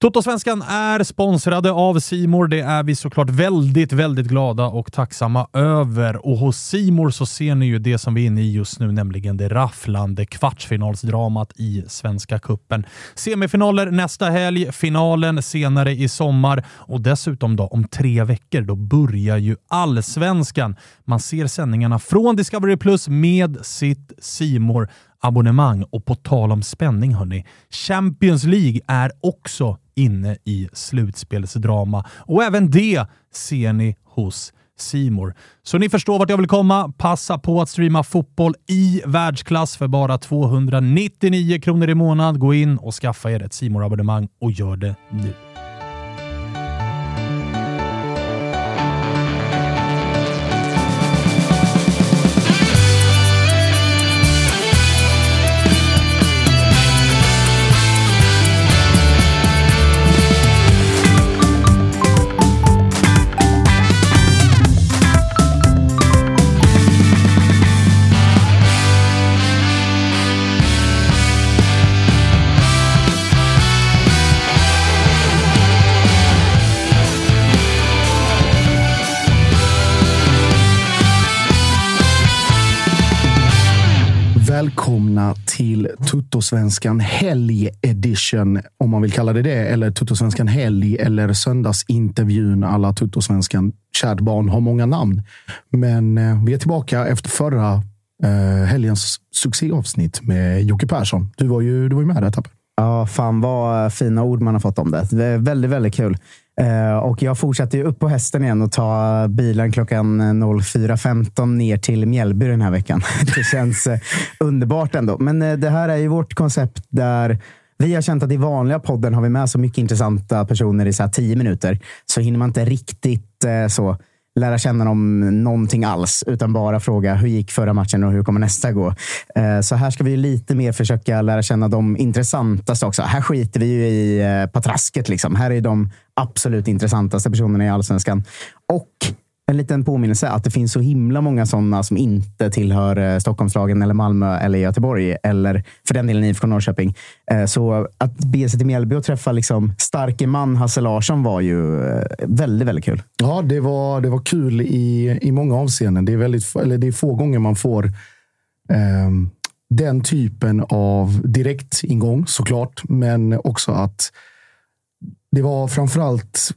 Totosvenskan är sponsrade av Simor. Det är vi såklart väldigt, väldigt glada och tacksamma över. Och hos Simor så ser ni ju det som vi är inne i just nu, nämligen det rafflande kvartsfinalsdramat i Svenska Kuppen. Semifinaler nästa helg, finalen senare i sommar och dessutom då om tre veckor, då börjar ju Allsvenskan. Man ser sändningarna från Discovery Plus med sitt Simor abonnemang. Och på tal om spänning hörni, Champions League är också inne i slutspelsdrama och även det ser ni hos Simor. Så ni förstår vart jag vill komma. Passa på att streama fotboll i världsklass för bara 299 kronor i månaden. Gå in och skaffa er ett simor abonnemang och gör det nu. Till Tuttosvenskan Helg Edition, om man vill kalla det det, eller Tuttosvenskan Helg eller söndagsintervjun alla Tuttosvenskan. Kärt barn har många namn, men eh, vi är tillbaka efter förra eh, helgens succéavsnitt med Jocke Persson. Du var ju, du var ju med där, Tapper. Ja, fan vad fina ord man har fått om det. Det är väldigt, väldigt kul. Eh, och jag fortsatte ju upp på hästen igen och ta bilen klockan eh, 04.15 ner till Mjällby den här veckan. Det känns eh, underbart ändå. Men det här är ju vårt koncept där vi har känt att i vanliga podden har vi med så mycket intressanta personer i så här tio minuter. Så hinner man inte riktigt så lära känna dem någonting alls, utan bara fråga hur gick förra matchen och hur kommer nästa gå? Eh, så här ska vi lite mer försöka lära känna de intressantaste också. Här skiter vi ju i eh, patrasket. Liksom. Här är de absolut intressantaste personerna i allsvenskan. Och en liten påminnelse att det finns så himla många sådana som inte tillhör eh, Stockholmslagen eller Malmö eller Göteborg eller för den delen IFK Norrköping. Eh, så att bege sig till Mjällby och träffa liksom starke man Hasse Larsson var ju eh, väldigt, väldigt kul. Ja, det var, det var kul i, i många avseenden. Det är, väldigt, eller det är få gånger man får eh, den typen av direktingång såklart, men också att det var framförallt,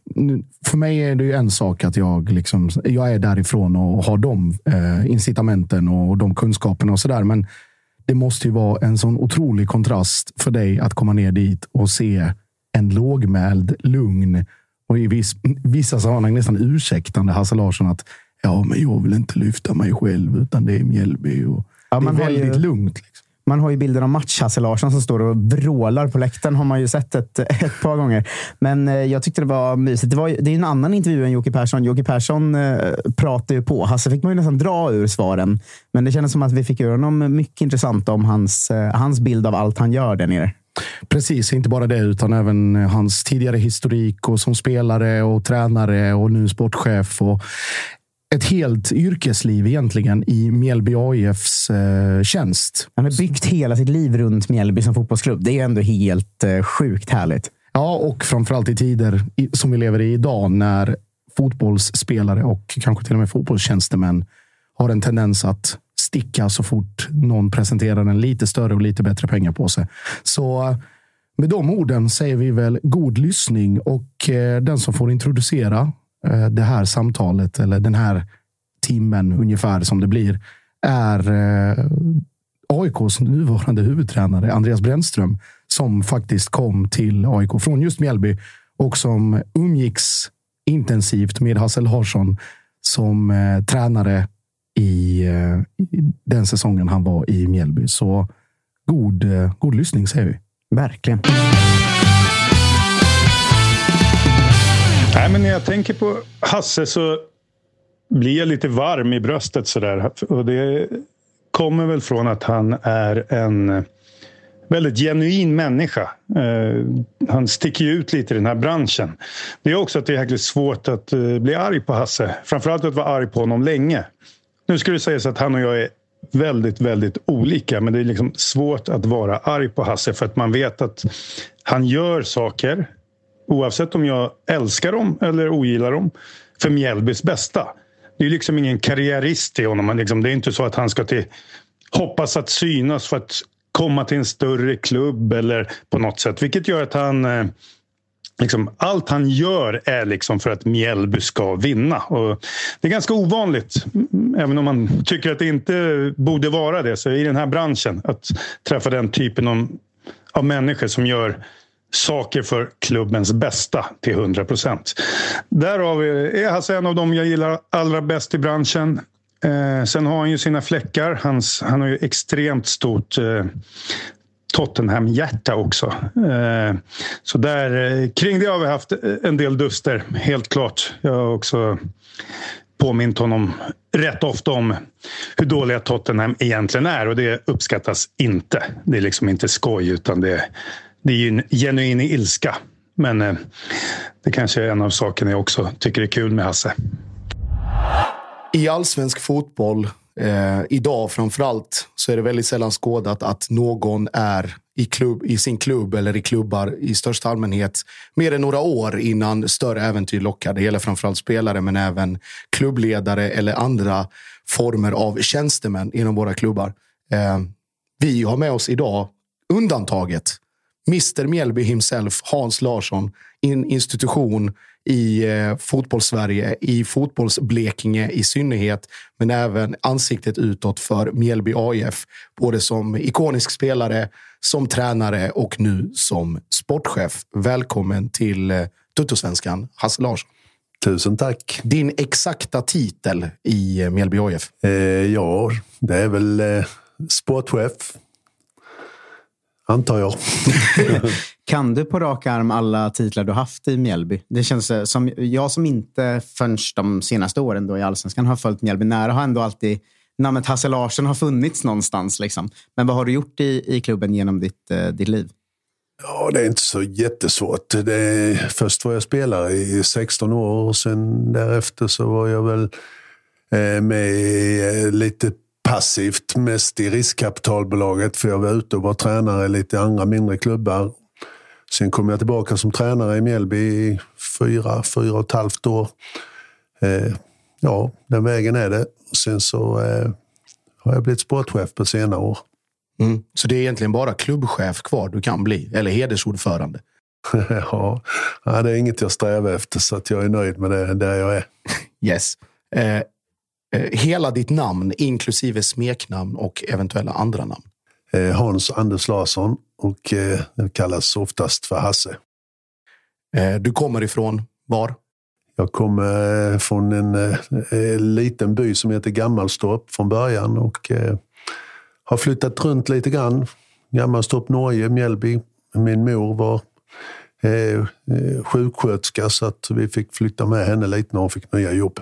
för mig är det ju en sak att jag, liksom, jag är därifrån och har de eh, incitamenten och de kunskaperna och sådär. Men det måste ju vara en sån otrolig kontrast för dig att komma ner dit och se en lågmäld, lugn och i viss, vissa sammanhang nästan ursäktande Hasse Larsson att ja, men jag vill inte lyfta mig själv utan det är Mjällby. Och ja, det är väldigt ju... lugnt. Liksom. Man har ju bilden av match-Hasse Larsson som står och vrålar på läktaren. har man ju sett ett, ett par gånger. Men eh, jag tyckte det var mysigt. Det, var, det är en annan intervju än Jocke Persson. Jocke Persson eh, pratar ju på. Hasse fick man ju nästan dra ur svaren. Men det kändes som att vi fick ur honom mycket intressant om hans, eh, hans bild av allt han gör där nere. Precis, inte bara det utan även hans tidigare historik och som spelare och tränare och nu sportchef. Och ett helt yrkesliv egentligen i Mjällby AIFs eh, tjänst. Han har byggt hela sitt liv runt Mjällby som fotbollsklubb. Det är ändå helt eh, sjukt härligt. Ja, och framförallt i tider som vi lever i idag när fotbollsspelare och kanske till och med fotbollstjänstemän har en tendens att sticka så fort någon presenterar en lite större och lite bättre pengar på sig. Så eh, med de orden säger vi väl god lyssning och eh, den som får introducera Eh, det här samtalet eller den här timmen ungefär som det blir är eh, AIKs nuvarande huvudtränare Andreas Brännström som faktiskt kom till AIK från just Mjällby och som umgicks intensivt med Hasse Larsson som eh, tränare i, eh, i, den säsongen han var i Mjällby. Så god, god lyssning säger vi. Verkligen. Nej, men när jag tänker på Hasse så blir jag lite varm i bröstet sådär. Och det kommer väl från att han är en väldigt genuin människa. Eh, han sticker ju ut lite i den här branschen. Det är också att det är jäkligt svårt att eh, bli arg på Hasse. Framförallt att vara arg på honom länge. Nu ska det sägas att han och jag är väldigt, väldigt olika. Men det är liksom svårt att vara arg på Hasse för att man vet att han gör saker oavsett om jag älskar dem eller ogillar dem för Mjällbys bästa. Det är liksom ingen karriärist i honom. Liksom, det är inte så att han ska till, hoppas att synas för att komma till en större klubb eller på något sätt. Vilket gör att han... Eh, liksom, allt han gör är liksom för att Mjällby ska vinna. Och det är ganska ovanligt, mm, även om man tycker att det inte borde vara det. Så i den här branschen, att träffa den typen av, av människor som gör saker för klubbens bästa till 100 procent. Därav är Hasse en av dem jag gillar allra bäst i branschen. Eh, sen har han ju sina fläckar. Hans, han har ju extremt stort eh, Tottenham-hjärta också. Eh, så där, eh, kring det har vi haft eh, en del duster, helt klart. Jag har också påmint honom rätt ofta om hur dåliga Tottenham egentligen är och det uppskattas inte. Det är liksom inte skoj utan det, det är ju en genuin ilska. Men eh, det kanske är en av sakerna jag också tycker är kul med Hasse. I allsvensk fotboll, eh, idag framförallt, så är det väldigt sällan skådat att någon är i, klubb, i sin klubb eller i klubbar i största allmänhet mer än några år innan större äventyr lockar. Det gäller framförallt spelare, men även klubbledare eller andra former av tjänstemän inom våra klubbar. Eh, vi har med oss idag undantaget Mr Mjällby himself, Hans Larsson, en institution i eh, fotbollssverige, i fotbollsblekinge i synnerhet, men även ansiktet utåt för Mjällby AIF. Både som ikonisk spelare, som tränare och nu som sportchef. Välkommen till eh, Tuttosvenskan, Hasse Larsson. Tusen tack. Din exakta titel i eh, Mjällby AIF? Eh, ja, det är väl eh, sportchef Antar jag. kan du på rak arm alla titlar du haft i Mjällby? Det känns eh, som jag som inte förrän de senaste åren då i Allsvenskan har följt Mjällby nära har ändå alltid namnet Hasse Larsson har funnits någonstans. Liksom. Men vad har du gjort i, i klubben genom ditt, eh, ditt liv? Ja, det är inte så jättesvårt. Det är, först var jag spelare i 16 år och sen därefter så var jag väl eh, med i eh, lite passivt mest i riskkapitalbolaget för jag var ute och var tränare i lite andra mindre klubbar. Sen kom jag tillbaka som tränare i Mjällby i fyra, fyra och ett halvt år. Eh, ja, den vägen är det. Sen så eh, har jag blivit sportchef på senare år. Mm. Så det är egentligen bara klubbchef kvar du kan bli, eller hedersordförande? ja, det är inget jag strävar efter så att jag är nöjd med det där jag är. yes. Eh, Eh, hela ditt namn, inklusive smeknamn och eventuella andra namn? Eh, Hans Anders Larsson och eh, jag kallas oftast för Hasse. Du kommer ifrån var? Jag kommer från en, en liten by som heter Gammalstorp från början och har flyttat runt lite grann. Gammalstorp, Norge, Mjällby. Min mor var eh, sjuksköterska så att vi fick flytta med henne lite när hon fick nya jobb.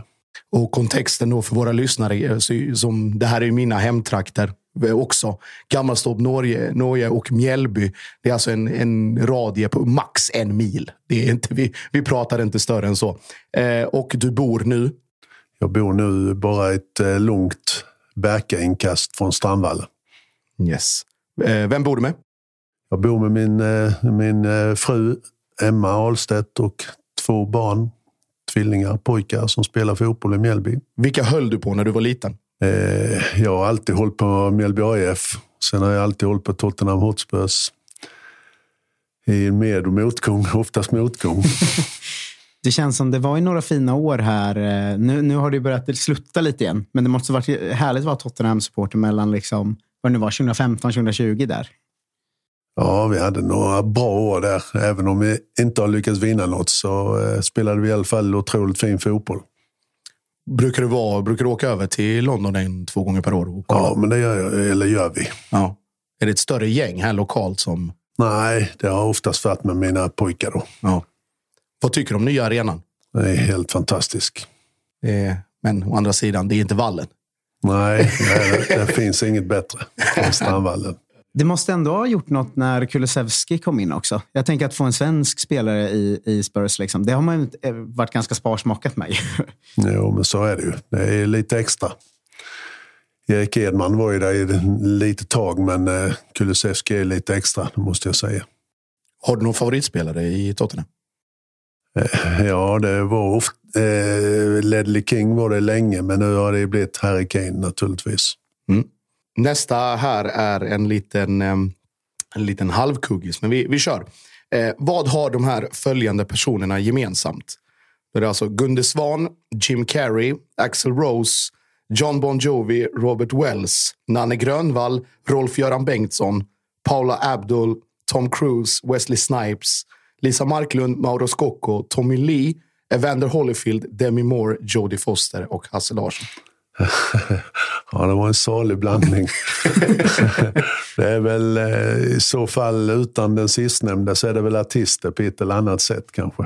Och kontexten då för våra lyssnare, som det här är mina hemtrakter också. Gammalstorp, Norge, Norge och Mjällby. Det är alltså en, en radie på max en mil. Det är inte, vi, vi pratar inte större än så. Eh, och du bor nu? Jag bor nu bara ett eh, långt Berka-inkast från Strandvallen. Yes. Eh, vem bor du med? Jag bor med min, eh, min eh, fru Emma Ahlstedt och två barn tvillingar, pojkar som spelar fotboll i Mjällby. Vilka höll du på när du var liten? Eh, jag har alltid hållit på Mjällby AIF. Sen har jag alltid hållit på Tottenham Hotspurs. I med och motgång, oftast motgång. Det känns som det var i några fina år här. Eh, nu, nu har det börjat slutta lite igen. Men det måste varit härligt att vara Tottenham-supporter mellan liksom, vad det nu var, 2015, 2020 där. Ja, vi hade några bra år där. Även om vi inte har lyckats vinna något så eh, spelade vi i alla fall otroligt fin fotboll. Brukar du, vara, brukar du åka över till London en, två gånger per år? ja, men det gör, jag, eller gör vi. Ja. Är det ett större gäng här lokalt som... Nej, det har oftast varit med mina pojkar då. Ja. Vad tycker du om nya arenan? Det är helt fantastisk. Eh, men å andra sidan, det är inte vallen. Nej, det, det finns inget bättre än Strandvallen. Det måste ändå ha gjort något när Kulusevski kom in också. Jag tänker att få en svensk spelare i, i Spurs, liksom, det har man eh, varit ganska sparsmakat med. Jo, men så är det ju. Det är lite extra. Erik Edman var ju där i lite tag, men eh, Kulusevski är lite extra, det måste jag säga. Har du någon favoritspelare i Tottenham? Eh, ja, det var ofta, eh, Ledley King var det länge, men nu har det blivit Harry Kane naturligtvis. Mm. Nästa här är en liten, en liten halvkuggis, men vi, vi kör. Eh, vad har de här följande personerna gemensamt? Det är alltså Gunde Svan, Jim Carrey, Axel Rose, John Bon Jovi, Robert Wells, Nanne Grönvall, Rolf-Göran Bengtsson, Paula Abdul, Tom Cruise, Wesley Snipes, Lisa Marklund, Mauro Scocco, Tommy Lee, Evander Holyfield, Demi Moore, Jodie Foster och Hasse Larsson. Ja, det var en salig blandning. det är väl eh, i så fall utan den sistnämnda så är det väl artister på ett eller annat sätt kanske.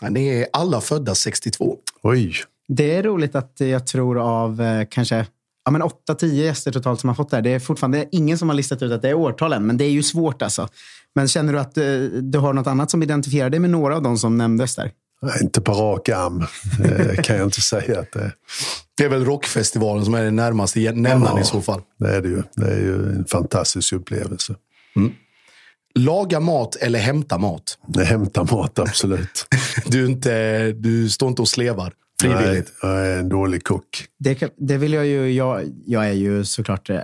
Ja, Ni är alla födda 62. Oj, Det är roligt att jag tror av eh, kanske ja, men 8-10 gäster totalt som har fått det här. Det är fortfarande ingen som har listat ut att det är årtal än, men det är ju svårt alltså. Men känner du att eh, du har något annat som identifierar dig med några av de som nämndes där? Nej, inte på rak arm eh, kan jag inte säga att det är. Det är väl rockfestivalen som är den närmaste nämnaren Ja. i så fall. Det är det ju. Det är ju en fantastisk upplevelse. Laga mat eller hämta mat? Det hämtar mat, absolut. Du, är inte, du står inte och slevar frivilligt. Nej, jag är en dålig kock. Det, det vill jag ju. Jag, jag är ju såklart, eh,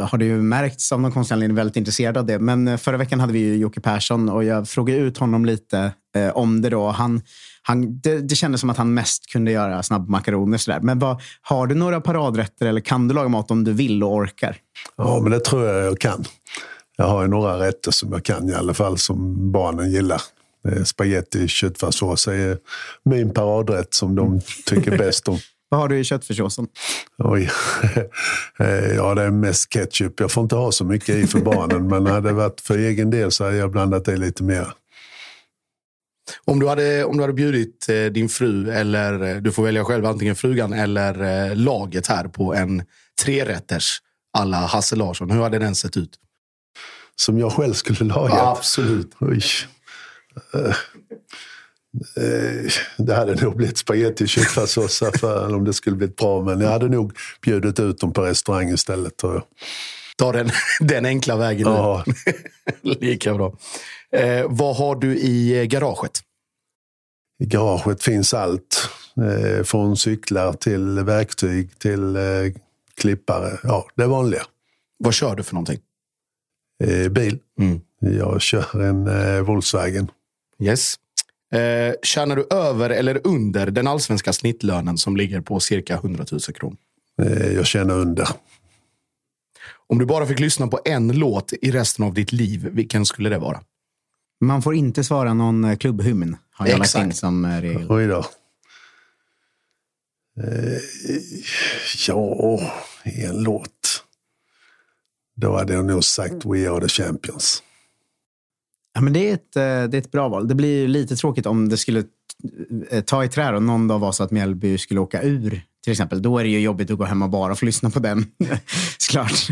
har det ju märkts av någon konstig anledning, väldigt intresserad av det. Men eh, förra veckan hade vi ju Jocke Persson och jag frågade ut honom lite eh, om det då. Han, han, det, det kändes som att han mest kunde göra snabbmakaroner. Sådär. Men vad, har du några paradrätter eller kan du laga mat om du vill och orkar? Ja, men det tror jag jag kan. Jag har ju några rätter som jag kan i alla fall, som barnen gillar. Eh, Spaghetti, köttfärssås är min paradrätt som de tycker bäst om. Vad har du i köttfärssåsen? Oj. Eh, ja, det är mest ketchup. Jag får inte ha så mycket i för barnen, men hade det varit för egen del så hade jag blandat i lite mer. Om, du hade, om du hade bjudit eh, din fru, eller eh, du får välja själv, antingen frugan eller eh, laget här på en trerätters alla Hasse Larsson. Hur hade den sett ut? Som jag själv skulle laga. absolut. Oj. Eh, Det hade nog blivit spagetti och för om det skulle blivit bra. Men jag hade nog bjudit ut dem på restaurang istället. Ta den, den enkla vägen. Ja, Lika bra. Eh, vad har du i eh, garaget? I garaget finns allt. Eh, från cyklar till verktyg till eh, klippare. Ja, det vanliga. Vad kör du för någonting? Eh, bil. Mm. Jag kör en eh, Volkswagen. Yes. Eh, tjänar du över eller under den allsvenska snittlönen som ligger på cirka 100 000 kronor? Eh, jag känner under. Om du bara fick lyssna på en låt i resten av ditt liv, vilken skulle det vara? Man får inte svara någon eh, klubbhymn, har jag lagt Exakt. in som eh, regel. Oj då. Eh, ja, en låt. Då hade jag nog sagt We are the champions. Ja, men det, är ett, eh, det är ett bra val. Det blir ju lite tråkigt om det skulle ta i trä och någon dag var så att Mjällby skulle åka ur. Till exempel. Då är det ju jobbigt att gå hem och bara få lyssna på den. Såklart.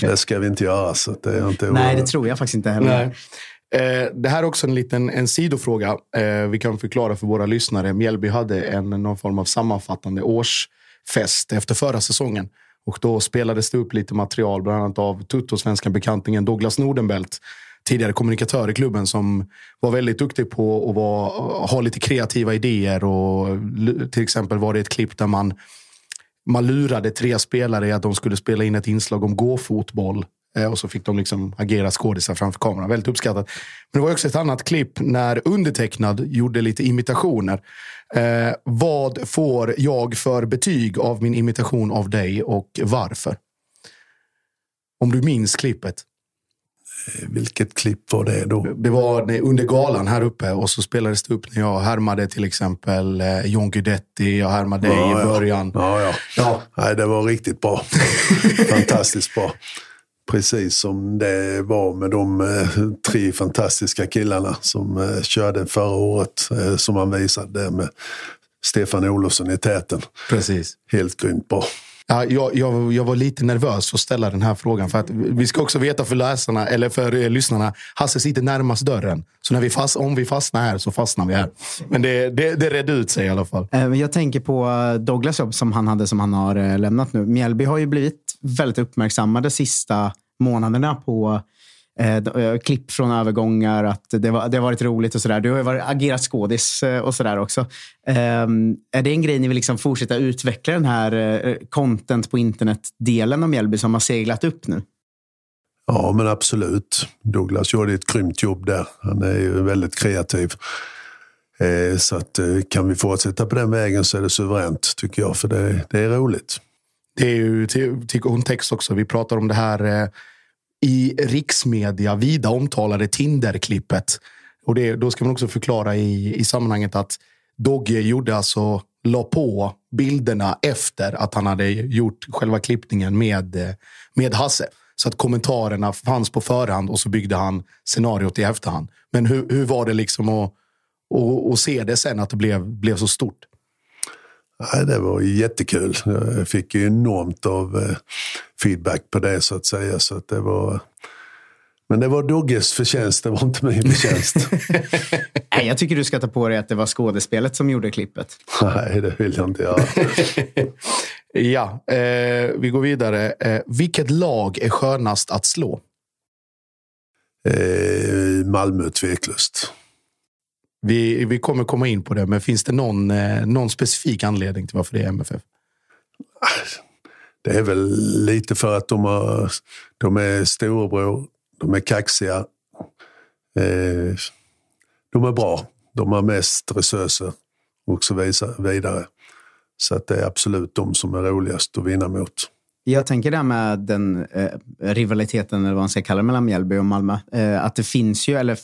Det ska vi inte göra. Så det är inte Nej, det tror jag faktiskt inte heller. Eh, Eh, det här är också en liten en sidofråga. Eh, vi kan förklara för våra lyssnare. Mjällby hade en, någon form av sammanfattande årsfest efter förra säsongen. Och då spelades det upp lite material, bland annat av tuttosvenskan bekantingen Douglas Nordenbelt. Tidigare kommunikatör i klubben som var väldigt duktig på att vara, ha lite kreativa idéer. Och, till exempel var det ett klipp där man man lurade tre spelare att de skulle spela in ett inslag om gåfotboll. Eh, Och så fick de liksom agera skådisar framför kameran. Väldigt uppskattat. Men det var också ett annat klipp när undertecknad gjorde lite imitationer. Eh, vad får jag för betyg av min imitation av dig och varför? Om du minns klippet. Vilket klipp var det då? Det var under galan här uppe och så spelades det upp när jag härmade till exempel eh, John Guidetti. Jag härmade dig Ja, i ja. början. Ja, ja. Ja, Nej, det var riktigt bra. Fantastiskt bra. Precis som det var med de eh, tre fantastiska killarna som eh, körde förra året. Eh, som han visade med Stefan Olofsson i täten. Precis. Helt grymt bra. Ja, jag, jag, jag var lite nervös att ställa den här frågan. För att vi ska också veta för läsarna, eller för eh, lyssnarna, Hasse sitter närmast dörren. Så när vi fast, om vi fastnar här så fastnar vi här. Men det, det, det redde ut sig i alla fall. Jag tänker på Douglas jobb som han hade som han har lämnat nu. Mjällby har ju blivit väldigt uppmärksammade sista månaderna på eh, eh, klipp från övergångar. Att det, var, det har varit roligt och sådär. Du har ju varit, agerat skådis eh, och sådär också. Eh, är det en grej ni vill liksom fortsätta utveckla den här eh, content på internet-delen av Mjällby som har seglat upp nu? Ja, men absolut. Douglas gjorde ett grymt jobb där. Han är ju väldigt kreativ. Eh, så att, eh, kan vi fortsätta på den vägen så är det suveränt, tycker jag. För det, det är roligt. Det är ju till, till kontext också. Vi pratar om det här eh, i riksmedia vida omtalade Tinder-klippet. Och det, då ska man också förklara i, i sammanhanget att Dogge gjorde alltså, la på bilderna efter att han hade gjort själva klippningen med, eh, med Hasse. Så att kommentarerna fanns på förhand och så byggde han scenariot i efterhand. Men hur, hur var det liksom att, att, att se det sen, att det blev, blev så stort? Nej, det var jättekul. Jag fick ju enormt av eh, feedback på det så att säga. Så att det var... Men det var Dogges förtjänst, det var inte min förtjänst. Nej, jag tycker du ska ta på dig att det var skådespelet som gjorde klippet. Nej, det vill jag inte göra. Ja, eh, vi går vidare. Eh, vilket lag är skönast att slå? Eh, Malmö tveklöst. Vi, vi kommer komma in på det, men finns det någon, eh, någon specifik anledning till varför det är MFF? Det är väl lite för att de, har, de är storebror, de är kaxiga. Eh, de är bra, de har mest resurser och så vidare. Så att det är absolut de som är roligast att vinna mot. Jag tänker det här med den eh, rivaliteten, eller vad man ska kalla det, mellan Mjällby och Malmö. Eh, att det finns ju, eller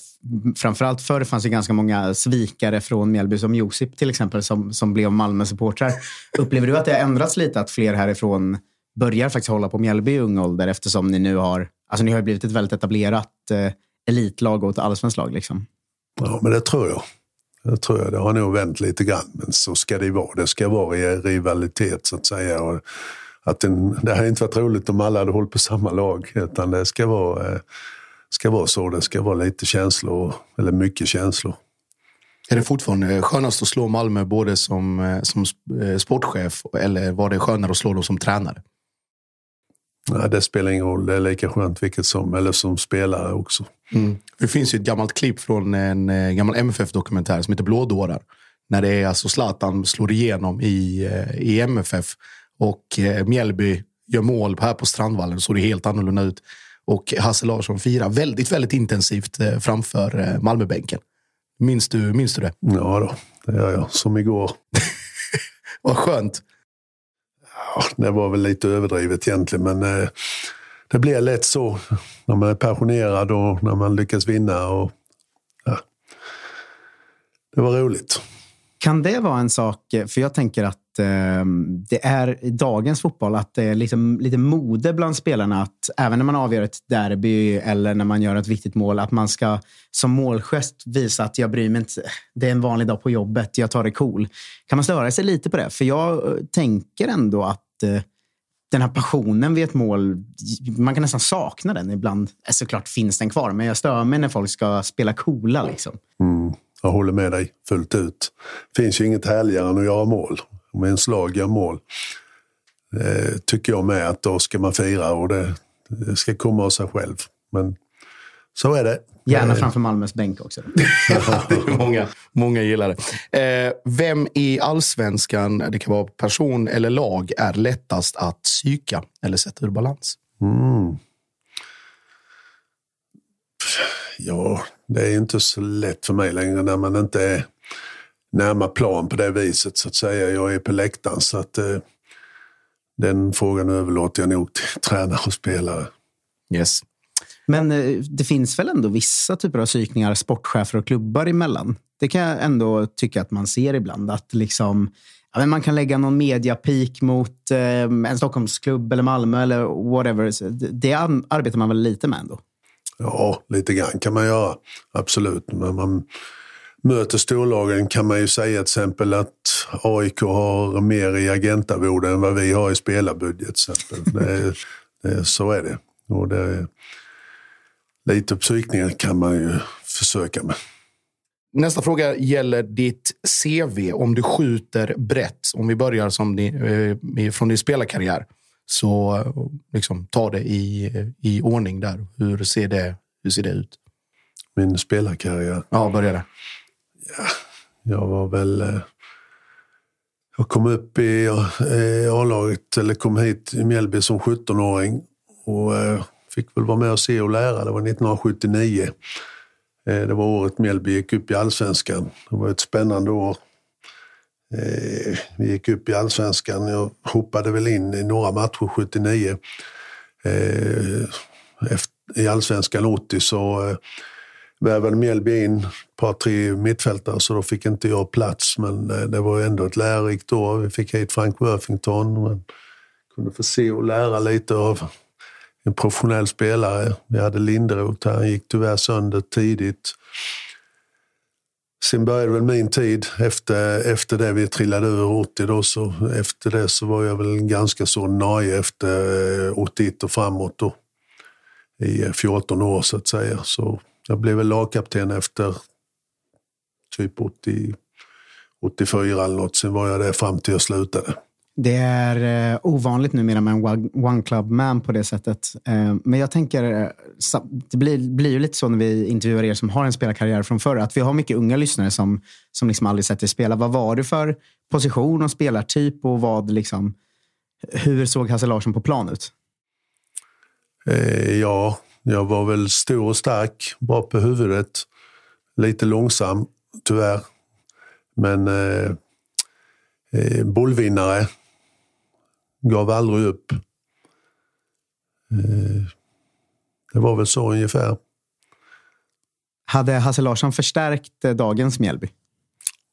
framförallt förr fanns det ganska många svikare från Mjällby, som Josip till exempel, som, som blev Malmö-supportrar. Upplever du att det har ändrats lite, att fler härifrån börjar faktiskt hålla på Mjällby i ung ålder, eftersom ni nu har, alltså ni har blivit ett väldigt etablerat eh, elitlag och ett allsvenskt lag. Liksom. Ja, men det tror jag. Det tror jag. Det har nog vänt lite grann, men så ska det vara. Det ska vara i rivalitet så att säga. Och att den, det hade inte varit roligt om alla hade hållit på samma lag, utan det ska vara, eh, ska vara så. Det ska vara lite känslor, eller mycket känslor. Är det fortfarande skönast att slå Malmö både som, eh, som eh, sportchef eller var det skönare att slå dem som tränare? Nej, det spelar ingen roll. Det är lika skönt vilket som, eller som spelare också. Det finns ju ett gammalt klipp från en gammal MFF-dokumentär som heter Blådårar. När det är alltså Zlatan slår igenom i, i MFF och eh, Mjällby gör mål här på Strandvallen så det helt annorlunda ut. Och Hasse Larsson firar väldigt, väldigt intensivt eh, framför eh, Malmöbänken. Minns du, minns du det? Ja då, det gör jag. Som igår. Vad skönt. Ja, det var väl lite överdrivet egentligen, men eh, det blir lätt så när man är passionerad och när man lyckas vinna. Och, ja. Det var roligt. Kan det vara en sak, för jag tänker att eh, det är i dagens fotboll att det är liksom lite mode bland spelarna att även när man avgör ett derby eller när man gör ett viktigt mål, att man ska som målgest visa att jag bryr mig inte. Det är en vanlig dag på jobbet, jag tar det cool. Kan man störa sig lite på det? För jag eh, tänker ändå att eh, den här passionen vid ett mål, man kan nästan sakna den ibland. Eh, såklart finns den kvar, men jag stör mig när folk ska spela coola. Liksom. Mm, jag håller med dig fullt ut. Det finns ju inget härligare än att göra mål. Om ens lag gör mål eh, tycker jag med att då ska man fira och det, det ska komma av sig själv. Men så är det. Gärna Eh, framför Malmös bänk också. många, många gillar det. Eh, vem i allsvenskan, det kan vara person eller lag, är lättast att psyka eller sätta ur balans? Mm. Ja, det är inte så lätt för mig längre när man inte är närmare plan på det viset så att säga. Jag är på läktaren så att eh, den frågan överlåter jag nog till tränare och spelare. Yes. Men eh, det finns väl ändå vissa typer av psykningar sportchefer och klubbar emellan. Det kan jag ändå tycka att man ser ibland. Att liksom, ja, men man kan lägga någon mediapik mot eh, en Stockholmsklubb eller Malmö eller whatever. Så det, det arbetar man väl lite med ändå? Ja, lite grann kan man göra. Absolut. Men man möter storlagen kan man ju säga till exempel att AIK har mer i agentarvode än vad vi har i spelarbudget. Det, det, så är det. Och det lite psykningar kan man ju försöka med. Nästa fråga gäller ditt CV. Om du skjuter brett, om vi börjar som din, eh, från din spelarkarriär, så liksom, ta det i, i ordning där. Hur ser, det, hur ser det ut? Min spelarkarriär? Ja, börja där. Ja, jag var väl... Eh, jag kom upp i eh, A-laget, eller kom hit i Mjällby som 17-åring och eh, fick väl vara med och se och lära. Det var 1979. Det var året Mjällby gick upp i allsvenskan. Det var ett spännande år. Vi gick upp i allsvenskan. Jag hoppade väl in i några matcher 79. I allsvenskan 80 så värvade Mjällby in ett par, tre mittfältare så då fick inte jag plats. Men eh, det var ändå ett lärorikt år. Vi fick hit Frank Worthington. Man kunde få se och lära lite av en professionell spelare. Vi hade Linderoth här, han gick tyvärr sönder tidigt. Sen började väl min tid efter, efter det vi trillade ur 80 då, så efter det så var jag väl ganska så nöjd efter eh, 81 och framåt då. I eh, 14 år så att säga. Så jag blev väl lagkapten efter typ 80, 84 eller något. Sen var jag det fram till jag slutade. Det är eh, ovanligt numera med en one club man på det sättet. Eh, men jag tänker, eh, det blir, blir ju lite så när vi intervjuar er som har en spelarkarriär från förr, att vi har mycket unga lyssnare som, som liksom aldrig sett dig spela. Vad var du för position och spelartyp och vad liksom, hur såg Hasse Larsson på plan ut? Eh, ja, jag var väl stor och stark, bra på huvudet. Lite långsam, tyvärr. Men eh, eh, bollvinnare gav aldrig upp. Eh, det var väl så ungefär. Hade Hasse Larsson förstärkt eh, dagens Mjällby?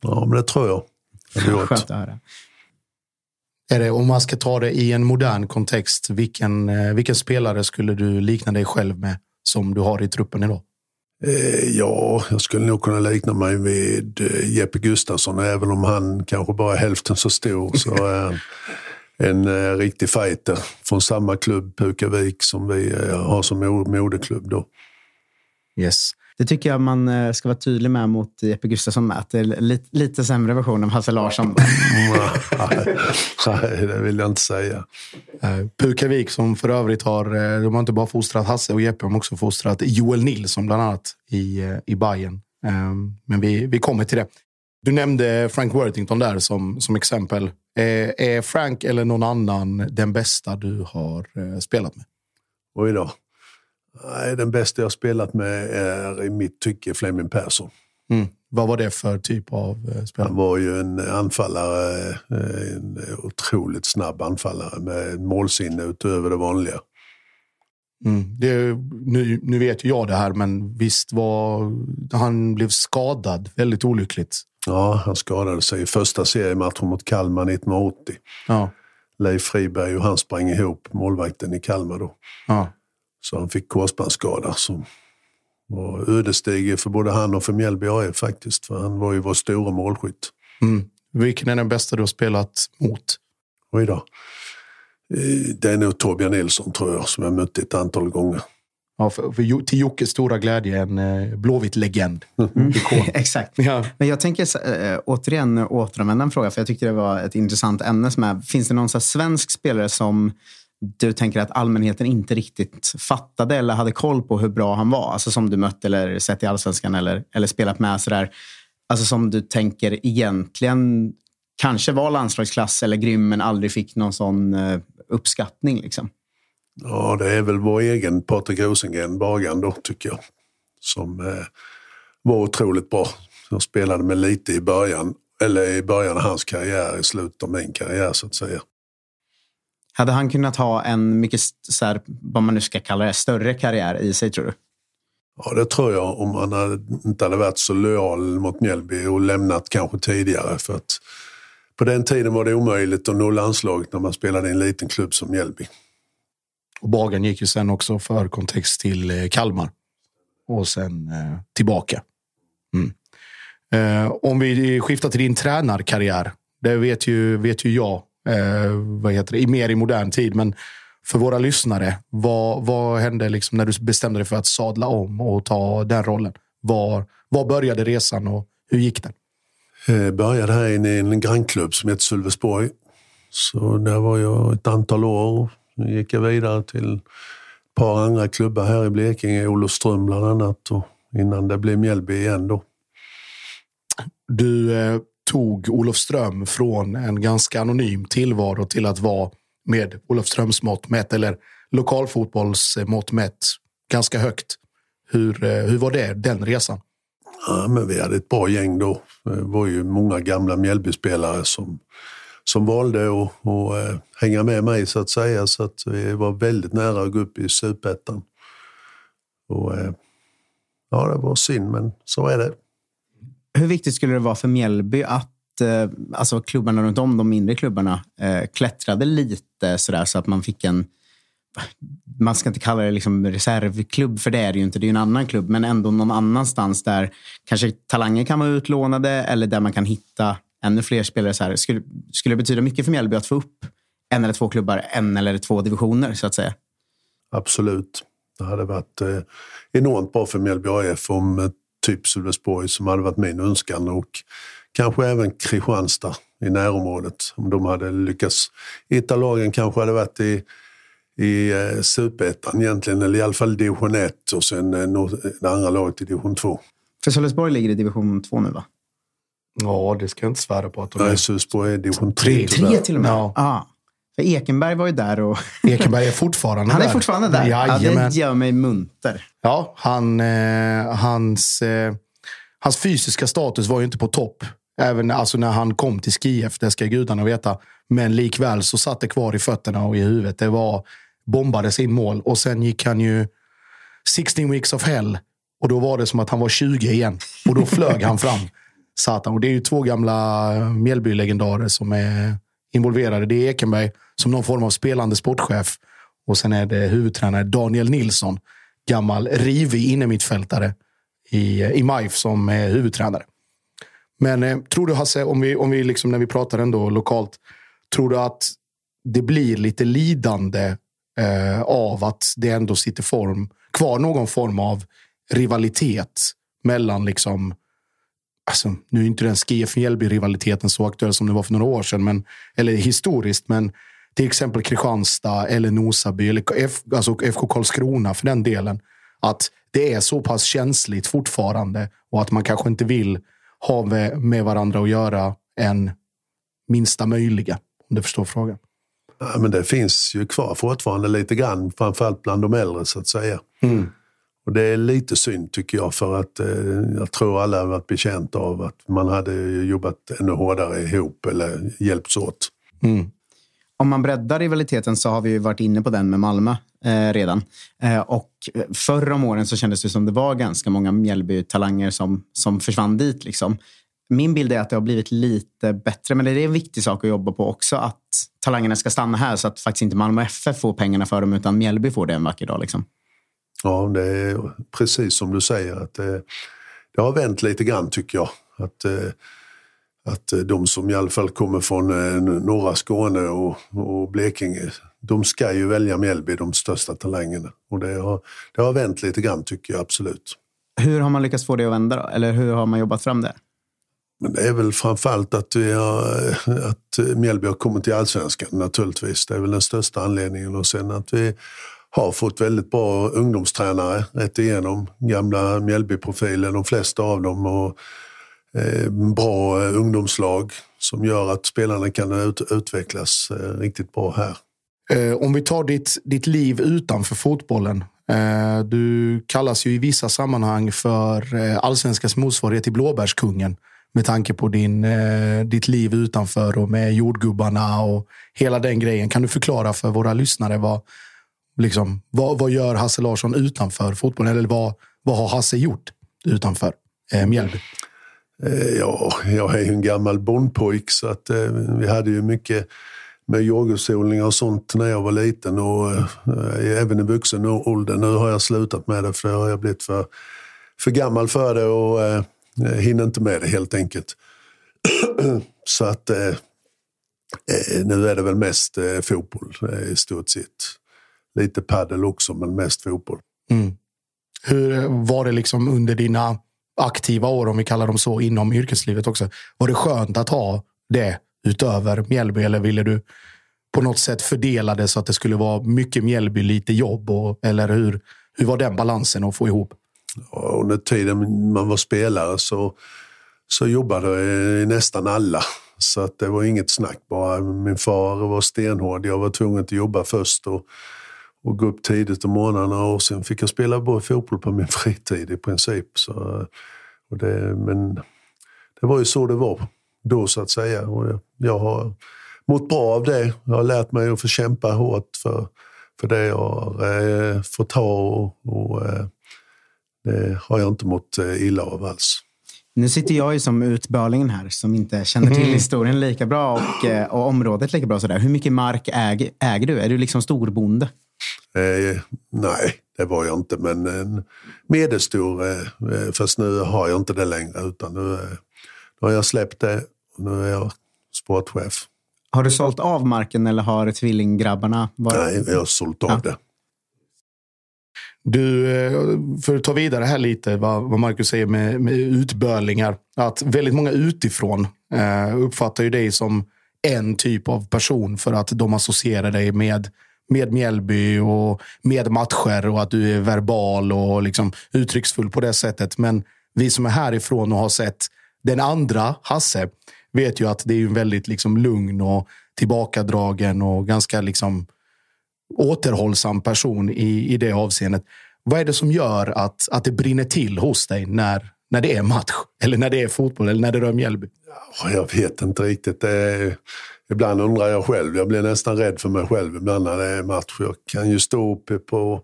Ja, men det tror jag. Det Skönt att höra. Är det, om man ska ta det i en modern kontext, vilken, eh, vilken spelare skulle du likna dig själv med som du har i truppen idag? ja, jag skulle nog kunna likna mig vid Jeppe Gustafsson, även om han kanske bara är hälften så stor. Så en eh, riktig fighter från samma klubb, Pukavik, som vi eh, har som moderklubb. Då. Yes. Det tycker jag man eh, ska vara tydlig med mot Jeppe Gustafsson med. Att det är lite, lite sämre version av Hasse Larsson. Nej, det vill jag inte säga. Pukavik som för övrigt har, de har inte bara fostrat Hasse och Jeppe, de har också fostrat Joel Nilsson bland annat i, i Bayern. Men vi, vi kommer till det. Du nämnde Frank Worthington där som, som exempel. Eh, är Frank eller någon annan den bästa du har eh, spelat med? Oj då. Nej, den bästa jag spelat med är i mitt tycke Fleming Persson. Mm. Vad var det för typ av eh, spelare? Han var ju en anfallare, en otroligt snabb anfallare med målsinne utöver det vanliga. Mm. Det, nu, nu vet ju jag det här, men visst var han blev skadad väldigt olyckligt. Ja, han skadade sig i första seriematchen mot Kalmar 1980. Ja. Leif Friberg och han sprang ihop, målvakten i Kalmar då. Ja. Så han fick korsbandsskada som var ödesdiger för både han och för Mjällby AIF faktiskt. För han var ju vår stora målskytt. Mm. Vilken är den bästa du har spelat mot? Oj då. Eh, det är nog Torbjörn Nilsson tror jag, som jag mött ett antal gånger. Ja, för, för, till Jockes stora glädje en eh, blåvit legend. Mm. Exakt. Ja. Men jag tänker äh, återigen återanvända en fråga, för jag tyckte det var ett intressant ämne. Som är, finns det någon så svensk spelare som du tänker att allmänheten inte riktigt fattade eller hade koll på hur bra han var? Alltså som du mött eller sett i allsvenskan eller, eller spelat med. Sådär. Alltså som du tänker egentligen kanske var landslagsklass eller grym men aldrig fick någon sån eh, uppskattning. Liksom. Ja, det är väl vår egen Patrik Rosengren, Bagan då, tycker jag. Som eh, var otroligt bra. Jag spelade med lite i början, eller i början av hans karriär, i slutet av min karriär så att säga. Hade han kunnat ha en mycket, så här, vad man nu ska kalla det, större karriär i sig tror du? Ja, det tror jag. Om han hade, inte hade varit så lojal mot Mjällby och lämnat kanske tidigare. För att på den tiden var det omöjligt att nå landslaget när man spelade i en liten klubb som Mjällby. Och Bagan gick ju sen också för kontext till eh, Kalmar. Och sen eh, tillbaka. Mm. Eh, om vi skiftar till din tränarkarriär. Det vet ju, vet ju jag, eh, vad heter det, mer i modern tid. Men för våra lyssnare, vad, vad hände liksom när du bestämde dig för att sadla om och ta den rollen? Var, var började resan och hur gick den? Jag började här i en grannklubb som heter Sölvesborg. Så där var jag ett antal år. Nu gick jag vidare till ett par andra klubbar här i Blekinge, Olofström bland annat. Och innan det blev Mjällby igen då. Du eh, tog Olofström från en ganska anonym tillvaro till att vara med Olofströms mått mätt, eller lokalfotbollsmått eh, mätt, ganska högt. Hur, eh, hur var det, den resan? Ja, men vi hade ett bra gäng då. Det var ju många gamla Mjällbyspelare som, som valde att, att eh, hänga med mig så att säga. Så att vi var väldigt nära att gå upp i superettan. Och, ja, det var synd, men så är det. Hur viktigt skulle det vara för Mjällby att eh, alltså klubbarna runt om, de mindre klubbarna, eh, klättrade lite sådär så att man fick en man ska inte kalla det liksom reservklubb, för det är det ju inte. Det är ju en annan klubb, men ändå någon annanstans där kanske talanger kan vara utlånade eller där man kan hitta ännu fler spelare. Så här. Skulle, skulle det betyda mycket för Mjällby att få upp en eller två klubbar, en eller två divisioner så att säga? Absolut. Det hade varit eh, enormt bra för Mjällby AF om eh, typ Sölvesborg som hade varit min önskan och kanske även Kristianstad i närområdet. Om de hade lyckats. Ett av lagen kanske hade varit i i eh, superettan egentligen, eller i alla fall division 1 och sen eh, det andra laget i division 2. För Sölvesborg ligger i division 2 nu va? Ja, det ska jag inte svära på. Att de Nej, Sölvesborg är division 3 3 till och med? Ja. Ah. För Ekenberg var ju där och... Ekenberg är fortfarande där. Han är fortfarande där? Ja, det gör mig munter. Ja, han, eh, hans, eh, hans fysiska status var ju inte på topp. Även alltså när han kom till Skif, det ska gudarna veta. Men likväl så satt det kvar i fötterna och i huvudet. Det var bombades in mål och sen gick han ju 16 weeks of hell. Och då var det som att han var 20 igen. Och då flög han fram. Satan. Och det är ju två gamla Mjällby-legendarer som är involverade. Det är Ekenberg som någon form av spelande sportchef. Och sen är det huvudtränare Daniel Nilsson. Gammal rivig innermittfältare i, eh, i MIF som är huvudtränare. Men eh, tror du Hasse, om vi, om vi liksom, när vi pratar ändå lokalt. Tror du att det blir lite lidande eh, av att det ändå sitter form, kvar någon form av rivalitet mellan liksom Alltså, nu är inte den skif Mjällby-rivaliteten så aktuell som det var för några år sedan, men, eller historiskt. Men till exempel Kristianstad eller Nosaby eller F, alltså FK Karlskrona för den delen. Att det är så pass känsligt fortfarande och att man kanske inte vill ha med varandra att göra än minsta möjliga. Om du förstår frågan. Ja, men det finns ju kvar fortfarande lite grann, framförallt bland de äldre så att säga. Mm. Och det är lite synd tycker jag för att eh, jag tror alla har varit betjänta av att man hade jobbat ännu hårdare ihop eller hjälpts åt. Mm. Om man breddar rivaliteten så har vi ju varit inne på den med Malmö eh, redan. Eh, och förra om åren så kändes det som det var ganska många Mjällby-talanger som, som försvann dit. Liksom. Min bild är att det har blivit lite bättre, men det är en viktig sak att jobba på också. Att talangerna ska stanna här så att faktiskt inte Malmö FF får pengarna för dem, utan Mjällby får det en vacker dag. Liksom. Ja, det är precis som du säger. att det, det har vänt lite grann tycker jag. Att, eh, att de som i alla fall kommer från eh, norra Skåne och, och Blekinge, de ska ju välja Mjällby, de största talangerna. Och det har, det har vänt lite grann tycker jag absolut. Hur har man lyckats få det att vända då? Eller hur har man jobbat fram det? Men det är väl framförallt att, vi har, att Mjällby har kommit till allsvenskan naturligtvis. Det är väl den största anledningen. Och sen att vi har fått väldigt bra ungdomstränare rätt igenom. Gamla Mjällbyprofiler, de flesta av dem. Och eh, bra eh, ungdomslag som gör att spelarna kan ut, utvecklas eh, riktigt bra här. Eh, om vi tar ditt, ditt liv utanför fotbollen. Eh, du kallas ju i vissa sammanhang för eh, allsvenskans motsvarighet till blåbärskungen med tanke på din, eh, ditt liv utanför och med jordgubbarna och hela den grejen. Kan du förklara för våra lyssnare vad, liksom, vad, vad gör Hasse Larsson utanför fotbollen? Eller vad, vad har Hasse gjort utanför eh, Mjällby? Eh, ja, jag är ju en gammal bondpojk så att eh, vi hade ju mycket med jordgubbsodlingar och sånt när jag var liten och eh, även i vuxen ålder. Nu har jag slutat med det för jag har blivit för, för gammal för det och eh, eh hinner inte med det helt enkelt. så att eh, eh, nu är det väl mest eh, fotboll i stort sett. Lite paddel också, men mest fotboll. Mm. Hur var det liksom under dina aktiva år, om vi kallar dem så, inom yrkeslivet också? Var det skönt att ha det utöver Mjällby eller ville du på något sätt fördela det så att det skulle vara mycket Mjällby, lite jobb? Och, eller hur, hur var den balansen att få ihop? under tiden man var spelare så, så jobbade nästan alla. Så att det var inget snack bara. Min far var stenhård. Jag var tvungen att jobba först och, och gå upp tidigt om morgnarna och sen fick jag spela bara fotboll på min fritid i princip. Så, och det, men det var ju så det var då så att säga. Och jag, jag har mått bra av det. Jag har lärt mig att få kämpa hårt för, för det jag eh, fått ha och, och eh, det har jag inte mått eh, illa av alls. Nu sitter jag ju som utbörlingen här som inte känner till mm. historien lika bra och, eh, och området lika bra. Sådär. Hur mycket mark äg, äger du? Är du liksom storbonde? Eh, nej, det var jag inte, men en medelstor. Eh, eh fast nu har jag inte det längre, utan nu, eh, nu har jag släppt det och nu är jag sportchef. Har du sålt av marken eller har tvillinggrabbarna? Varit... Nej, jag har sålt av ja. det. Du, eh, för att ta vidare här lite vad, vad Marcus säger med, med utbörlingar. Att väldigt många utifrån eh, uppfattar ju dig som en typ av person för att de associerar dig med, med Mjällby och med matcher och att du är verbal och liksom uttrycksfull på det sättet. Men vi som är härifrån och har sett den andra Hasse vet ju att det är en väldigt liksom lugn och tillbakadragen och ganska liksom återhållsam person i, i det avseendet. Vad är det som gör att, att det brinner till hos dig när, när det är match? Eller när det är fotboll eller när det rör Mjällby? Jag vet inte riktigt. Är, ibland undrar jag själv. Jag blir nästan rädd för mig själv ibland när det är match. Jag kan ju stå uppe på,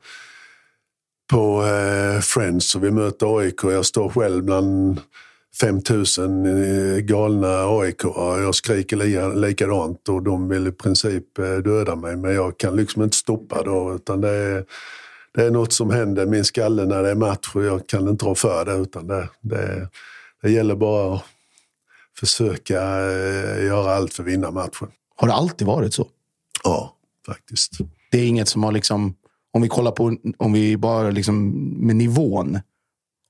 på eh, Friends och vi möter AIK. Jag står själv bland 5000 eh, galna AIK. Jag skriker likadant och de vill i princip eh, döda mig. Men jag kan liksom inte stoppa då. Utan det är, det är något som händer i min skalle när det är match och jag kan inte rå för det. Utan det, det, det gäller bara att försöka eh, göra allt för att vinna matchen. Har det alltid varit så? Ja, faktiskt. Det är inget som har liksom, om vi kollar på, om vi bara liksom med nivån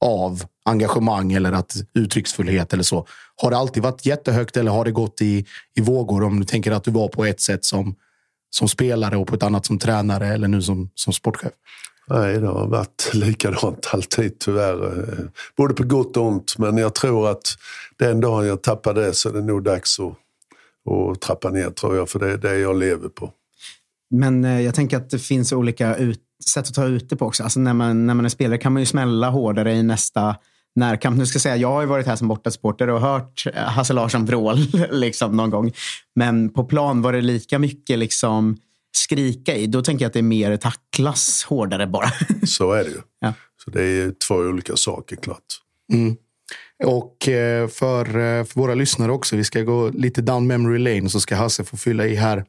av engagemang eller att uttrycksfullhet eller så. Har det alltid varit jättehögt eller har det gått i, i vågor? Om du tänker att du var på ett sätt som, som spelare och på ett annat som tränare eller nu som, som sportchef? Nej, det har varit likadant alltid tyvärr. Eh, både på gott och ont. Men jag tror att den dagen jag tappar det så är det nog dags att, att trappa ner tror jag. För det är det jag lever på. Men eh, jag tänker att det finns olika ut, sätt att ta ut det på också. Alltså när, man, när man är spelare kan man ju smälla hårdare i nästa närkamp. Nu ska jag säga, jag har ju varit här som bortasupporter och hört eh, Hasse Larsson vrål liksom, någon gång. Men på plan var det lika mycket liksom skrika i. Då tänker jag att det är mer tacklas hårdare bara. Så är det ju. Ja. Så det är två olika saker klart. Mm. Och eh, för, eh, för, våra lyssnare också, vi ska gå lite down memory lane så ska Hasse få fylla i här.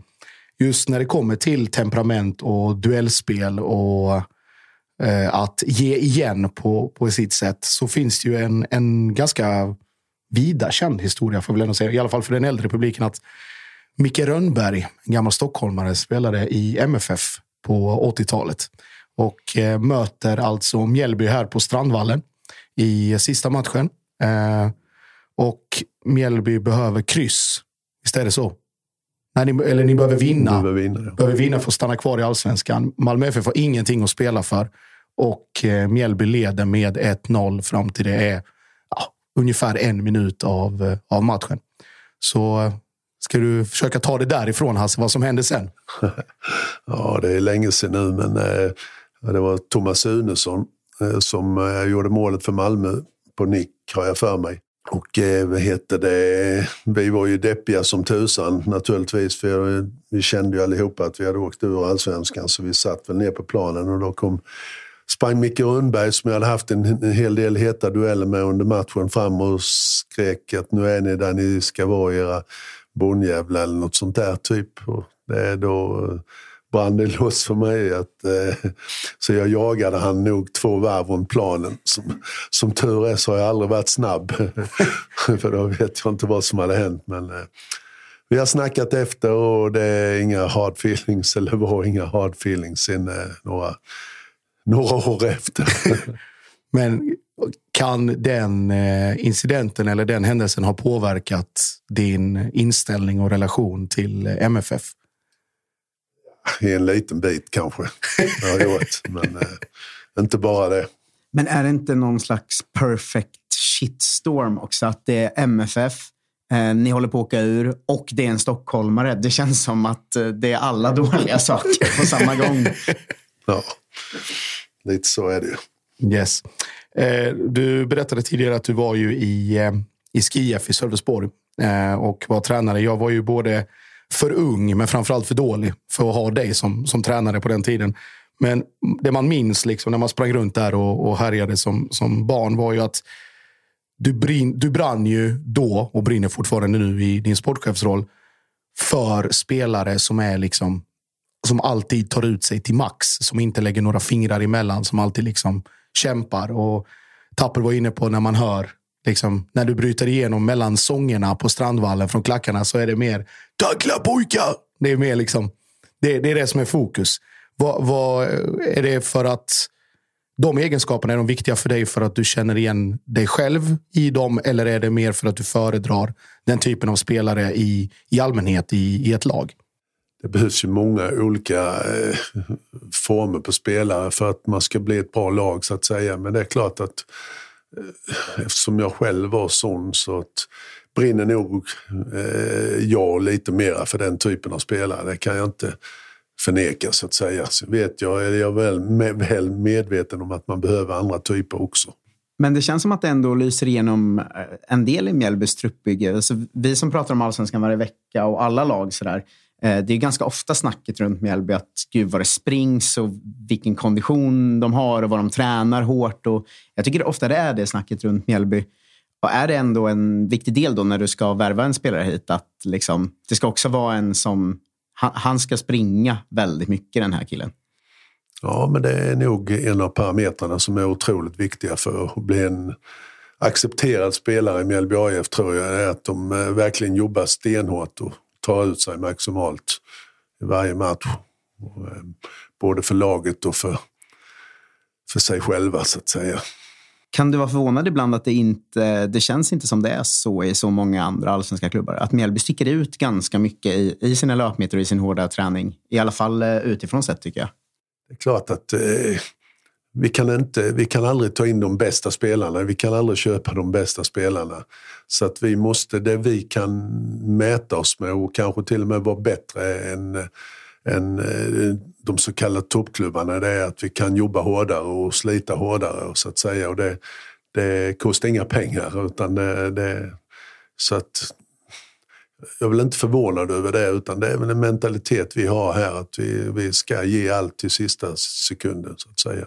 Just när det kommer till temperament och duellspel och eh, att ge igen på, på sitt sätt så finns det ju en, en ganska vida känd historia, får jag säga, i alla fall för den äldre publiken, att Micke Rönnberg, gammal stockholmare, spelade i MFF på 80-talet och eh, möter alltså Mjällby här på Strandvallen i sista matchen. Eh, och Mjällby behöver kryss. Visst är det så? Nej, ni, eller ni behöver vinna. Behöver vinna, ja. behöver vinna för att stanna kvar i allsvenskan. Malmö FF har ingenting att spela för. Och eh, Mjällby leder med 1-0 fram till det är ja, ungefär en minut av, av matchen. Så ska du försöka ta det därifrån, Hasse, vad som hände sen? ja, det är länge sedan nu, men eh, det var Thomas Sunesson eh, som eh, gjorde målet för Malmö på nick, har jag för mig. Och eh, vad heter det, vi var ju deppiga som tusan naturligtvis. För vi kände ju allihopa att vi hade åkt ur allsvenskan så vi satt väl ner på planen och då kom sprang Micke Rundberg som jag hade haft en, en hel del heta dueller med under matchen fram och skrek att nu är ni där ni ska vara era Bonnjävla eller något sånt där typ. Och det är då eh, brann det loss för mig. Att, eh, så jag jagade han nog två varv runt planen. Som, som tur är så har jag aldrig varit snabb. för då vet jag inte vad som hade hänt. Men eh, vi har snackat efter och det är inga hard feelings, eller var inga hard feelings in eh, några, några år efter. Men kan den eh, incidenten eller den händelsen ha påverkat din inställning och relation till eh, MFF? I en liten bit kanske. Har gjort. Men eh, inte bara det. Men är det inte någon slags perfect shitstorm också? Att det är MFF, eh, ni håller på att åka ur och det är en stockholmare. Det känns som att det är alla dåliga saker på samma gång. Ja, lite så är det ju. Yes. Eh, du berättade tidigare att du var ju i, eh, i SkiF i Sölvesborg eh, och var tränare. Jag var ju både för ung, men framförallt för dålig för att ha dig som, som tränare på den tiden. Men det man minns liksom, när man sprang runt där och, och härjade som, som barn var ju att du, brin, du brann ju då och brinner fortfarande nu i din sportchefsroll för spelare som är liksom som alltid tar ut sig till max, som inte lägger några fingrar emellan, som alltid liksom kämpar. Och Tapper var inne på när man hör, liksom, när du bryter igenom mellan sångerna på Strandvallen från klackarna så är det mer tackla pojkar. Det är mer liksom, det, det är det som är fokus. Vad, vad, är det för att de egenskaperna är de viktiga för dig för att du känner igen dig själv i dem? Eller är det mer för att du föredrar den typen av spelare i, i allmänhet i, i ett lag? Det behövs ju många olika eh, former på spelare för att man ska bli ett bra lag så att säga. Men det är klart att eh, eftersom jag själv var sån så att brinner nog eh, jag lite mera för den typen av spelare. Det kan jag inte förneka så att säga. Så vet jag, är jag väl, väl medveten om att man behöver andra typer också. Men det känns som att det ändå lyser igenom eh, en del i Mjällbys truppbygge. Alltså, vi som pratar om allsvenskan varje vecka och alla lag sådär. Eh, det är ganska ofta snacket runt Mjällby att gud vad det springs och vilken kondition de har och vad de tränar hårt. Och jag tycker ofta det är det snacket runt Mjällby. Och är det ändå en viktig del då när du ska värva en spelare hit att liksom, det ska också vara en som... Han, han ska springa väldigt mycket, den här killen. Ja, men det är nog en av parametrarna som är otroligt viktiga för att bli en accepterad spelare i Mjällby AIF tror jag. är att de eh, verkligen jobbar stenhårt och tar ut sig maximalt i varje match. Eh, både för laget och för, för sig själva så att säga. Kan du vara förvånad ibland att det inte det känns inte som det är så i så många andra allsvenska klubbar? Att Mjällby sticker ut ganska mycket i, i sina löpmeter och i sin hårda träning. I alla fall eh, utifrån sett tycker jag. Det är klart att eh, vi kan, inte, vi kan aldrig ta in de bästa spelarna, vi kan aldrig köpa de bästa spelarna. Så att vi måste, det vi kan mäta oss med och kanske till och med vara bättre än, än eh, de så kallade toppklubbarna, det är att vi kan jobba hårdare och slita hårdare så att säga. Och det, det kostar inga pengar utan det, det så att jag är väl inte förvånad över det, utan det är väl en mentalitet vi har här, att vi, vi ska ge allt till sista sekunden, så att säga.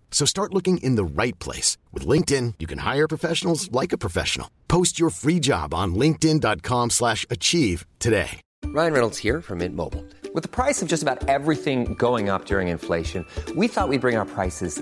So start looking in the right place. With LinkedIn, you can hire professionals like a professional. Post your free job on linkedin.com slash achieve today. Ryan Reynolds here from Mint Mobile. With the price of just about everything going up during inflation, we thought we'd bring our prices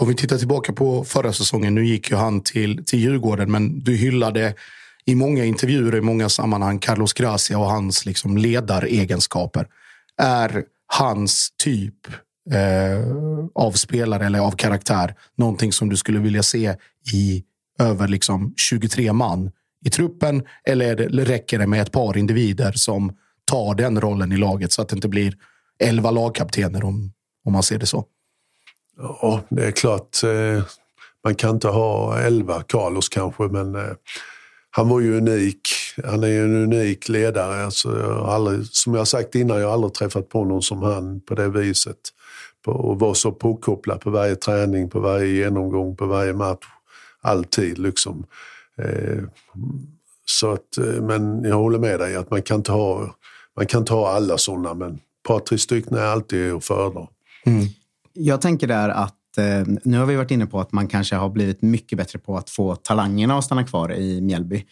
Om vi tittar tillbaka på förra säsongen, nu gick ju han till, till Djurgården, men du hyllade i många intervjuer i många sammanhang Carlos Gracia och hans liksom ledaregenskaper. Är hans typ eh, av spelare eller av karaktär någonting som du skulle vilja se i över liksom 23 man i truppen? Eller, det, eller räcker det med ett par individer som tar den rollen i laget så att det inte blir 11 lagkaptener om, om man ser det så? Ja, det är klart. Eh, man kan inte ha elva Carlos kanske, men eh, han var ju unik. Han är ju en unik ledare. Alltså, jag har aldrig, som jag sagt innan, jag har aldrig träffat på någon som han på det viset. På, och var så påkopplad på varje träning, på varje genomgång, på varje match. Alltid liksom. Eh, så att, eh, men jag håller med dig att man kan inte ha, man kan inte ha alla sådana, men ett par, tre stycken är alltid att föredra. Mm. Jag tänker där att eh, nu har vi varit inne på att man kanske har blivit mycket bättre på att få talangerna att stanna kvar i Mjällby.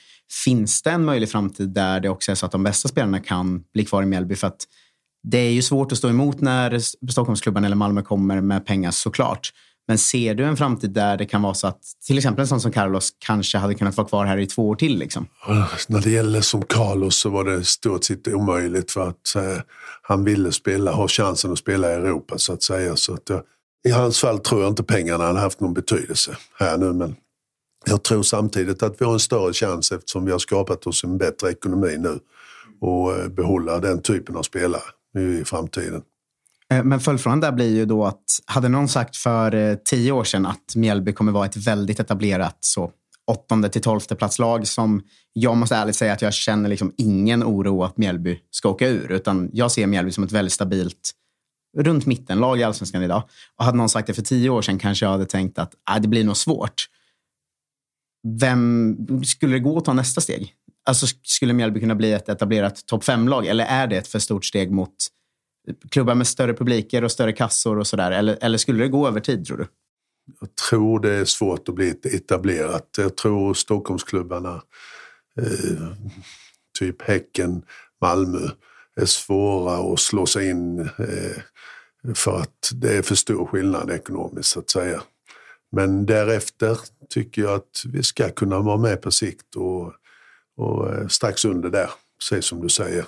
Finns det en möjlig framtid där det också är så att de bästa spelarna kan bli kvar i Mjällby? För att det är ju svårt att stå emot när Stockholmsklubban eller Malmö kommer med pengar såklart. Men ser du en framtid där det kan vara så att till exempel en sån som Carlos kanske hade kunnat vara kvar här i två år till? Liksom? Öh, när det gäller som Carlos så var det stort sett omöjligt för att eh, han ville spela, ha chansen att spela i Europa så att säga. Så att, eh, I hans fall tror jag inte pengarna hade haft någon betydelse här nu men jag tror samtidigt att vi har en större chans eftersom vi har skapat oss en bättre ekonomi nu och eh, behålla den typen av spelare i framtiden. Eh, men följdfrågan där blir ju då att hade någon sagt för eh, tio år sedan att Mjällby kommer vara ett väldigt etablerat så åttonde till tolfte platslag som jag måste ärligt säga att jag känner liksom ingen oro att Mjällby ska åka ur. Utan jag ser Mjällby som ett väldigt stabilt runt mittenlag i allsvenskan idag. Och hade någon sagt det för tio år sedan kanske jag hade tänkt att ah, det blir nog svårt. Vem skulle det gå att ta nästa steg? Alltså skulle Mjällby kunna bli ett etablerat topp fem-lag eller är det ett för stort steg mot klubbar med större publiker och större kassor och sådär? Eller, eller skulle det gå över tid tror du? Jag tror det är svårt att bli etablerat. Jag tror Stockholmsklubbarna, eh, typ Häcken, Malmö, är svåra att slå sig in eh, för att det är för stor skillnad ekonomiskt så att säga. Men därefter tycker jag att vi ska kunna vara med på sikt och, och eh, strax under där, precis som du säger.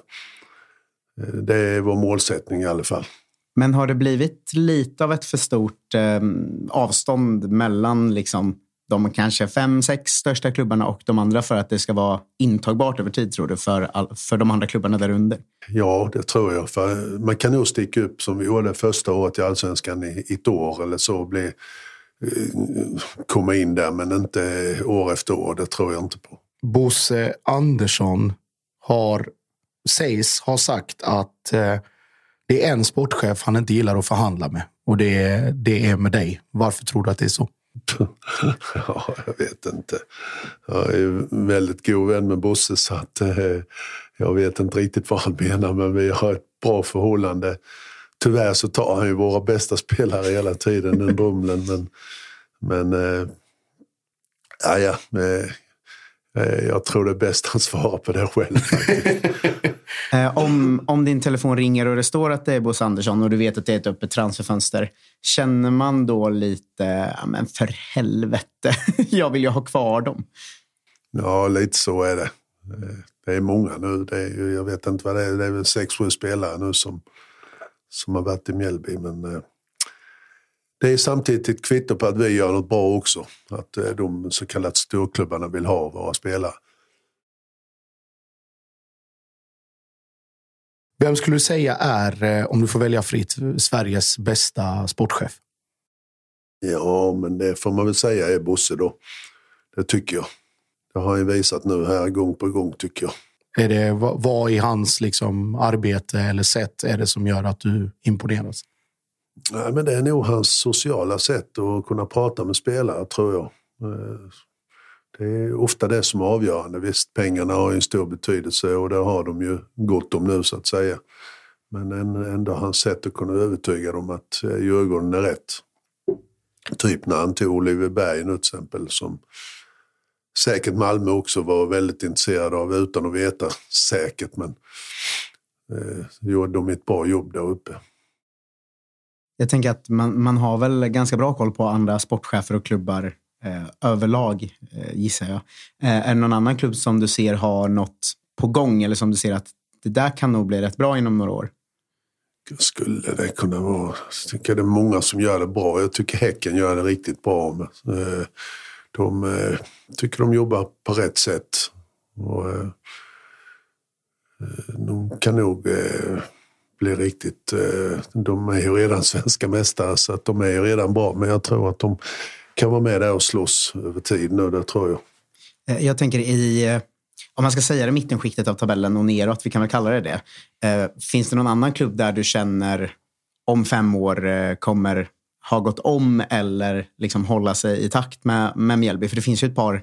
Eh, Det är vår målsättning i alla fall. Men har det blivit lite av ett för stort eh, avstånd mellan liksom, de kanske fem, sex största klubbarna och de andra för att det ska vara intagbart över tid, tror du, för, all, för de andra klubbarna där under? Ja, det tror jag. För man kan nog sticka upp som vi gjorde första året i Allsvenskan i ett år eller så. Bli, eh, komma in där, men inte år efter år. Det tror jag inte på. Bosse Andersson har, sägs ha sagt att eh, det är en sportchef han inte gillar att förhandla med. Och det är, det är med dig. Varför tror du att det är så? ja, jag vet inte. Jag är väldigt god vän med Bosse så att eh, jag vet inte riktigt vad han menar men vi har ett bra förhållande. Tyvärr så tar han ju våra bästa spelare hela tiden, den Brumlen. Men, men eh, ja, ja, eh, eh, jag tror det är bäst han svarar på det själv. Eh, om, om din telefon ringer och det står att det är Bosse Andersson och du vet att det är ett öppet transferfönster, känner man då lite, ja, men för helvete, jag vill ju ha kvar dem? Ja, lite så är det. Eh, det är många nu. Det är, jag vet inte vad det är. Det är väl sex, sju spelare nu som, som har varit i Mjällby. Men eh, det är samtidigt ett kvitto på att vi gör något bra också. Att eh, de så kallade storklubbarna vill ha våra spelare. Vem skulle du säga är, eh, om du får välja fritt, Sveriges bästa sportchef? Ja, men det får man väl säga är Bosse då. Det tycker jag. Det har han visat nu här gång på gång tycker jag. Är det, vad, vad i hans liksom, arbete eller sätt är det som gör att du imponeras? Nej, men det är nog hans sociala sätt att kunna prata med spelare, tror jag. Det är ofta det som är avgörande. Visst, pengarna har ju en stor betydelse och det har de ju gott om nu så att säga. Men ändå hans sätt att kunna övertyga dem att eh, Djurgården är rätt. Typ när han tog Oliver Berg nu till exempel som säkert Malmö också var väldigt intresserade av utan att veta säkert. Men eh, gjorde de ett bra jobb där uppe. Jag tänker att man, man har väl ganska bra koll på andra sportchefer och klubbar eh, överlag, eh, gissar jag. Eh, är det någon annan klubb som du ser har något på gång eller som du ser att det där kan nog bli rätt bra inom några år? Skulle det kunna vara? Jag tycker det är många som gör det bra. Jag tycker Häcken gör det riktigt bra. Eh, De eh, tycker de jobbar på rätt sätt. Och, eh, eh de kan nog eh, bli riktigt... eh, De är ju redan svenska mästare så att de är ju redan bra. Men jag tror att de kan vara med där och slåss över tid nu, det tror jag. Eh, jag tänker i, eh, om man ska säga det, mittenskiktet av tabellen och neråt, vi kan väl kalla det det. Eh, finns det någon annan klubb där du känner om fem år kommer ha gått om eller liksom hålla sig i takt med, med Mjällby? För det finns ju ett par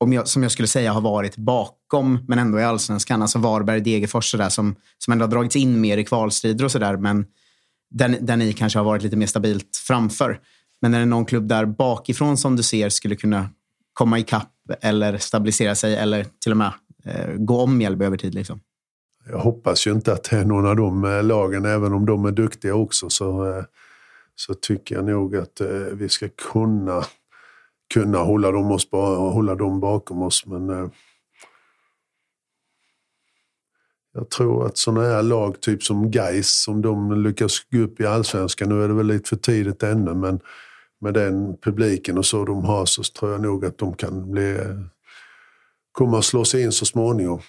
om jag, som jag skulle säga har varit bakom, men ändå i allsvenskan. Alltså Varberg, Degerfors sådär, som, som ändå har dragits in mer i kvalstrider och sådär. Men där, där ni kanske har varit lite mer stabilt framför. Men är det någon klubb där bakifrån som du ser skulle kunna komma ikapp eller stabilisera sig eller till och med eh, gå om Mjällby över tid? Liksom? Jag hoppas ju inte att det är någon av de eh, lagen, även om de är duktiga också, så, eh, så tycker jag nog att eh, vi ska kunna, kunna hålla, dem oss, hålla dem bakom oss. Men jag tror att sådana här lag, typ som Gais, om de lyckas gå upp i allsvenskan, nu är det väl lite för tidigt ännu, men med den publiken och så de har så tror jag nog att de kan bli, komma att slå sig in så småningom.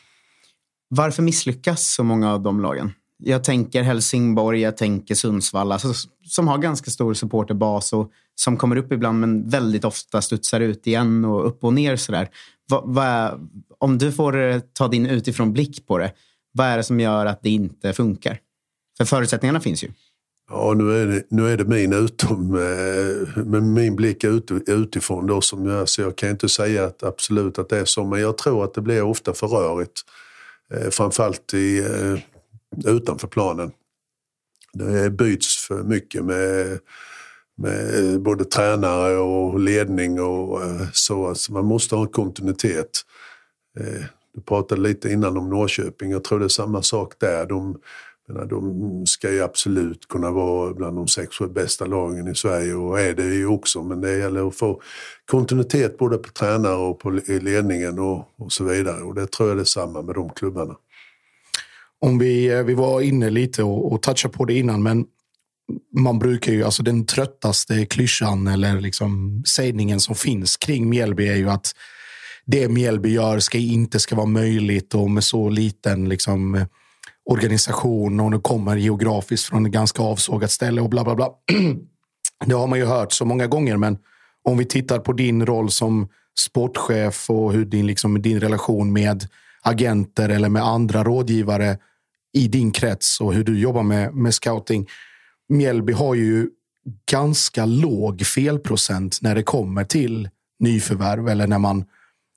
Varför misslyckas så många av de lagen? Jag tänker Helsingborg, jag tänker Sundsvall, alltså, som har ganska stor supporterbas och som kommer upp ibland men väldigt ofta studsar ut igen och upp och ner. Sådär. Va, va, om du får eh, ta din utifrån blick på det, vad är det som gör att det inte funkar? För förutsättningarna finns ju. Ja, nu är det, nu är det min utom, eh, med min blick ut, utifrån då som jag, så jag kan inte säga att absolut att det är så, men jag tror att det blir ofta för rörigt. Eh, framförallt i, eh, utanför planen. Det byts för mycket med, med både tränare och ledning och så. Alltså man måste ha en kontinuitet. Du pratade lite innan om Norrköping. Jag tror det är samma sak där. De, de ska ju absolut kunna vara bland de sex, bästa lagen i Sverige och är det ju också. Men det gäller att få kontinuitet både på tränare och på i ledningen och, och så vidare. Och det tror jag det är samma med de klubbarna. Om vi, eh, vi var inne lite och, och touchade på det innan, men man brukar ju, alltså den tröttaste klyschan eller liksom sägningen som finns kring Mjällby är ju att det Mjällby gör ska inte ska vara möjligt och med så liten liksom, eh, organisation och det kommer geografiskt från ett ganska avsågat ställe och bla bla bla. Det har man ju hört så många gånger, men om vi tittar på din roll som sportchef och hur din, liksom, din relation med agenter eller med andra rådgivare i din krets och hur du jobbar med, med scouting. Mjällby har ju ganska låg felprocent när det kommer till nyförvärv eller när man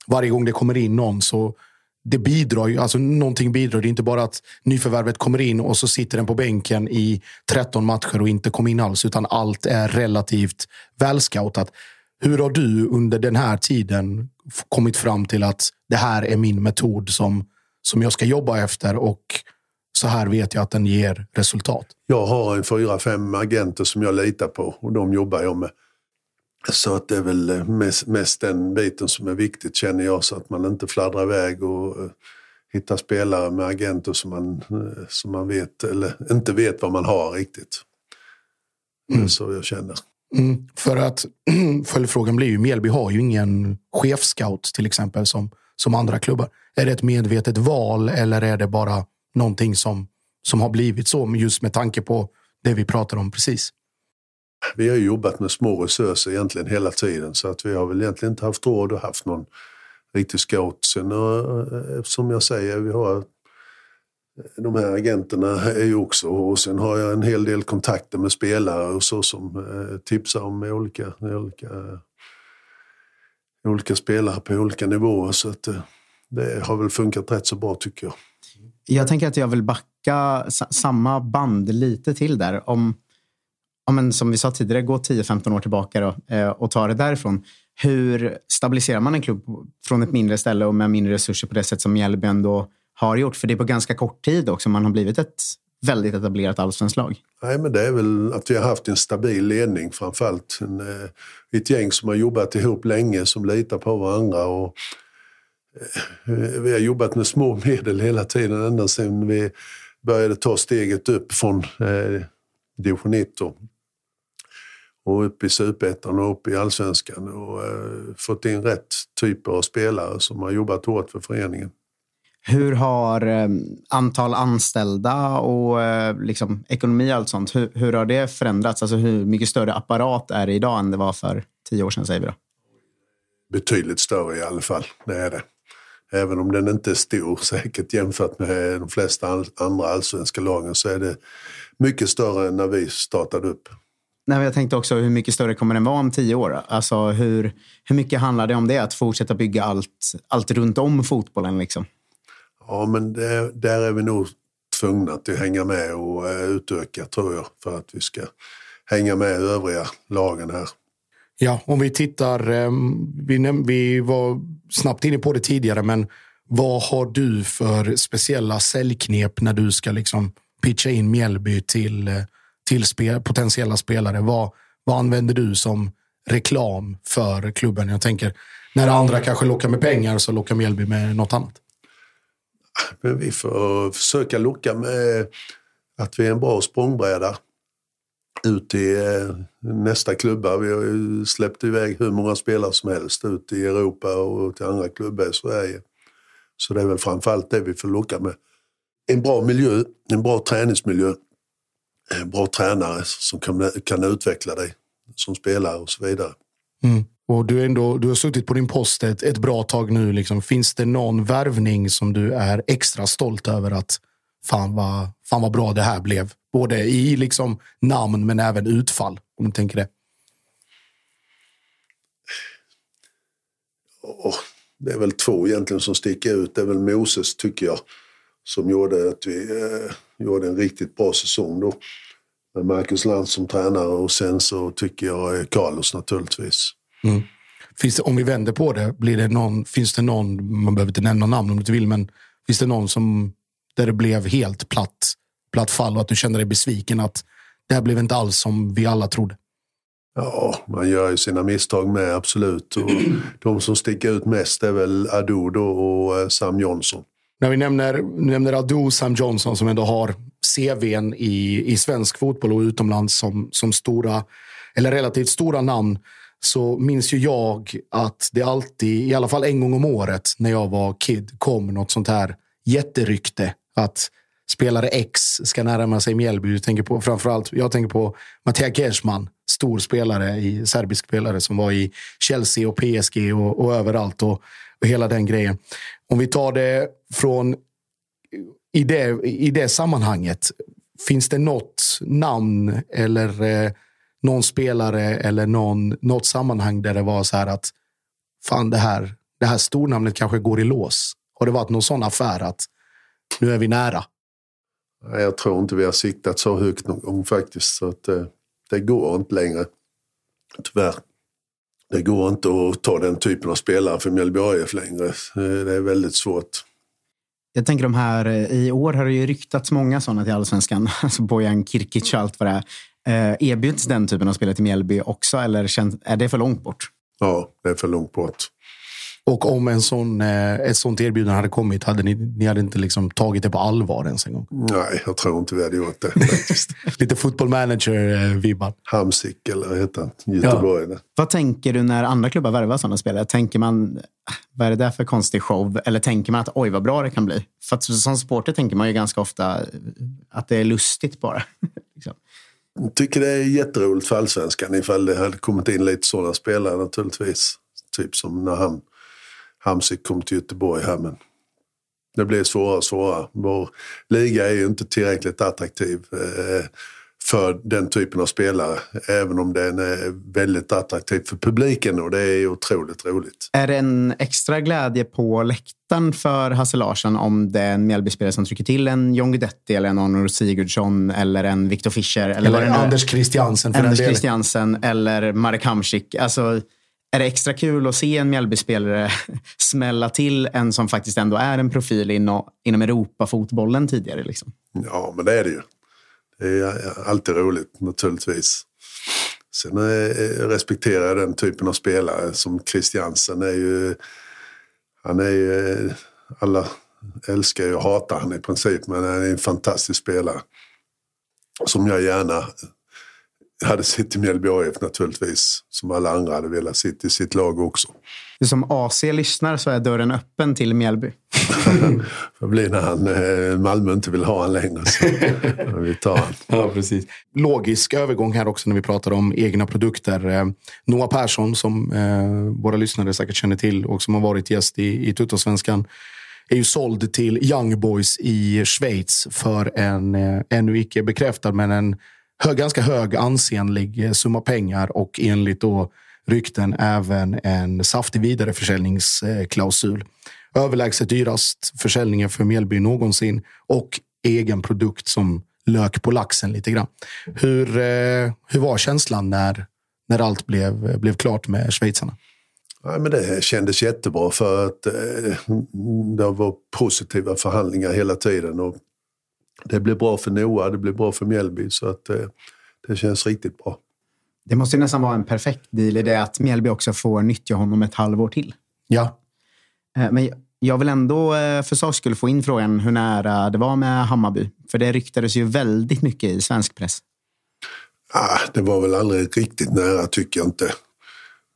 varje gång det kommer in någon så det bidrar ju, alltså någonting bidrar. Det är inte bara att nyförvärvet kommer in och så sitter den på bänken i 13 matcher och inte kom in alls, utan allt är relativt välscoutat. Hur har du under den här tiden kommit fram till att det här är min metod som, som jag ska jobba efter och så här vet jag att den ger resultat? Jag har en fyra, fem agenter som jag litar på och de jobbar jag med. Så att det är väl mest, mest den biten som är viktigt känner jag så att man inte fladdrar iväg och uh, hittar spelare med agenter som man, uh, som man vet eller inte vet vad man har riktigt. Det är så jag känner. Mm, för att följdfrågan blir ju, Mjällby har ju ingen chefscout till exempel som, som andra klubbar. Är det ett medvetet val eller är det bara någonting som, som har blivit så just med tanke på det vi pratar om precis? Vi har ju jobbat med små resurser egentligen hela tiden så att vi har väl egentligen inte haft råd att haft någon riktig scout. Sen eh, eh, som jag säger, vi har eh, de här agenterna är ju också och sen har jag en hel del kontakter med spelare och så som eh, tipsar om olika, olika, olika spelare på olika nivåer. Så att, det har väl funkat rätt så bra tycker jag. Jag tänker att jag vill backa samma band lite till där. Om, ja, men som vi sa tidigare, gå 10-15 år tillbaka då, eh, och ta det därifrån. Hur stabiliserar man en klubb från ett mindre ställe och med mindre resurser på det sätt som Mjällby ändå har gjort? För det är på ganska kort tid också man har blivit ett väldigt etablerat allsvenskt lag. Nej, men det är väl att vi har haft en stabil ledning framförallt. En, eh, ett gäng som har jobbat ihop länge, som litar på varandra. Och, eh, vi har jobbat med små medel hela tiden, ända sedan vi började ta steget upp från eh, division 1 och upp i superettan och upp i allsvenskan och eh, fått in rätt typer av spelare som har jobbat hårt för föreningen. Hur har eh, antal anställda och eh, liksom, ekonomi och allt sånt, hur, hur, har det förändrats? Alltså hur mycket större apparat är det idag än det var för tio år sedan, säger vi då? Betydligt större i alla fall, det är det. Även om den inte är stor säkert jämfört med de flesta andra allsvenska lagen så är det mycket större än när vi startade upp. Nej, jag tänkte också, hur mycket större kommer den vara om tio år? Alltså, hur, hur mycket handlar det om det? Att fortsätta bygga allt, allt runt om fotbollen? Liksom? Ja, men det, där är vi nog tvungna att hänga med och uh, utöka, tror jag, för att vi ska hänga med övriga lagen här. Ja, om vi tittar, um, vi, vi var snabbt inne på det tidigare, men vad har du för speciella säljknep när du ska liksom pitcha in Mjällby till, eh, till spel, potentiella spelare? Vad, vad använder du som reklam för klubben? Jag tänker, när andra kanske lockar med pengar så lockar Mjällby med något annat. Men vi får försöka locka med att vi är en bra språngbräda ut till eh, nästa klubbar. Vi har ju släppt iväg hur många spelare som helst ut i Europa och till andra klubbar i Sverige. Så det är väl framförallt det vi får locka med. En bra miljö, en bra träningsmiljö, bra tränare som kan, kan utveckla dig som spelare och så vidare. Mm. Och du, ändå, du har suttit på din post ett, ett bra tag nu. Liksom. Finns det någon värvning som du är extra stolt över att fan vad, fan vad bra det här blev? Både i liksom namn men även utfall, om du tänker det. Oh, det är väl två egentligen som sticker ut. Det är väl Moses, tycker jag, som gjorde att vi eh, gjorde en riktigt bra säsong då. Med Marcus Lantz som tränare och sen så tycker jag Carlos naturligtvis. Mm. Finns det, om vi vänder på det, blir det någon, finns det någon, man behöver inte nämna namn om du inte vill, men finns det någon som, där det blev helt platt, platt fall och att du känner dig besviken att det här blev inte alls som vi alla trodde? Ja, man gör ju sina misstag med, absolut. Och de som sticker ut mest är väl Adu och eh, Sam Johnson. När vi nämner, nämner Adu Sam Johnson som ändå har CVn i, i svensk fotboll och utomlands som, som stora, eller relativt stora namn så minns ju jag att det alltid, i alla fall en gång om året när jag var kid, kom något sånt här jätterykte. Att spelare X ska närma sig Mjällby. Jag tänker på, framförallt, jag tänker på Mattia Gersman, stor spelare, i, serbisk spelare som var i Chelsea och PSG och, och överallt. Och, och hela den grejen. Om vi tar det från i det, i det sammanhanget. Finns det något namn eller eh, någon spelare eller någon, något sammanhang där det var så här att fan, det här, det här stornamnet kanske går i lås? Har det varit någon sån affär att nu är vi nära? Jag tror inte vi har siktat så högt någon gång faktiskt. Så att, eh, det går inte längre. Tyvärr. Det går inte att ta den typen av spelare för Mjällby AIF längre. Det är väldigt svårt. Jag tänker de här, eh, i år har det ju ryktats många sådana till allsvenskan. Alltså Bojan Kirkic och allt vad det är. Eh, erbjuds den typen av spelare till Mjällby också eller är det för långt bort? Ja, det är för långt bort. Och om en sån, eh, ett sånt erbjudande hade kommit, hade ni, ni hade inte liksom tagit det på allvar ens en gång? Nej, jag tror inte vi hade gjort det. Lite football manager-vibbar. Hamsik eller heter han, Göteborg. Ja. Vad tänker du när andra klubbar värvar sådana spelare? Tänker man, vad är det där för konstig show? Eller tänker man att oj vad bra det kan bli? För att som supporter tänker man ju ganska ofta att det är lustigt bara. liksom. Jag tycker det är jätteroligt för allsvenskan ifall det hade kommit in lite sådana spelare naturligtvis. Typ som när han Hamsik kom till Göteborg här. Men det blir svårare och svårare. Vår liga är ju inte tillräckligt attraktiv eh, för den typen av spelare. Även om den är väldigt attraktiv för publiken och det är otroligt roligt. Är det en extra glädje på läktaren för Hasse Larsson om det är en Mjällbyspelare som trycker till en John Guidetti eller en Arnold Sigurdsson eller en Viktor Fischer? Eller, Eller är? Anders Christiansen för Anders den delen. Christiansen eller Marek Hamsik. Alltså, är det extra kul att se en Mjällbyspelare smälla till en som faktiskt ändå är en profil inom, inom Europafotbollen tidigare? Liksom? Ja, men det är det ju. Det är alltid roligt naturligtvis. Sen eh, eh, respekterar jag den typen av spelare som Christiansen är ju... Han är ju... Eh, alla älskar ju och hatar han i princip, men han är en fantastisk spelare. Som jag gärna hade sett i Mjällby AIF naturligtvis. Som alla andra hade velat sitta i sitt lag också. Som AC lyssnar så är dörren öppen till Mjällby. Det blir när han, eh, Malmö inte vill ha han längre. Så vi tar han. Ja, precis. Logisk övergång här också när vi pratar om egna produkter. Eh, Noah Persson, som eh, våra lyssnare säkert känner till och som har varit gäst i, i Tuttosvenskan, är ju såld till Young Boys i Schweiz för en ännu icke bekräftad, men en hög, ganska hög ansenlig summa pengar och enligt då rykten även en saftig vidareförsäljningsklausul. Överlägset dyrast försäljningen för Mjällby någonsin och egen produkt som lök på laxen lite grann. Hur, eh, hur var känslan när, när allt blev, blev klart med schweizarna? Ja, men det kändes jättebra för att eh, det var positiva förhandlingar hela tiden. Och det blev bra för Noah, det blev bra för Mjällby så att eh, det känns riktigt bra. Det måste ju nästan vara en perfekt deal i det att Mjällby också får nyttja honom ett halvår till. Ja, Eh, Men jag vill ändå eh, för sak skulle få in frågan hur nära det var med Hammarby. För det ryktades ju väldigt mycket i svensk press. Ah, det var väl aldrig riktigt nära tycker jag inte.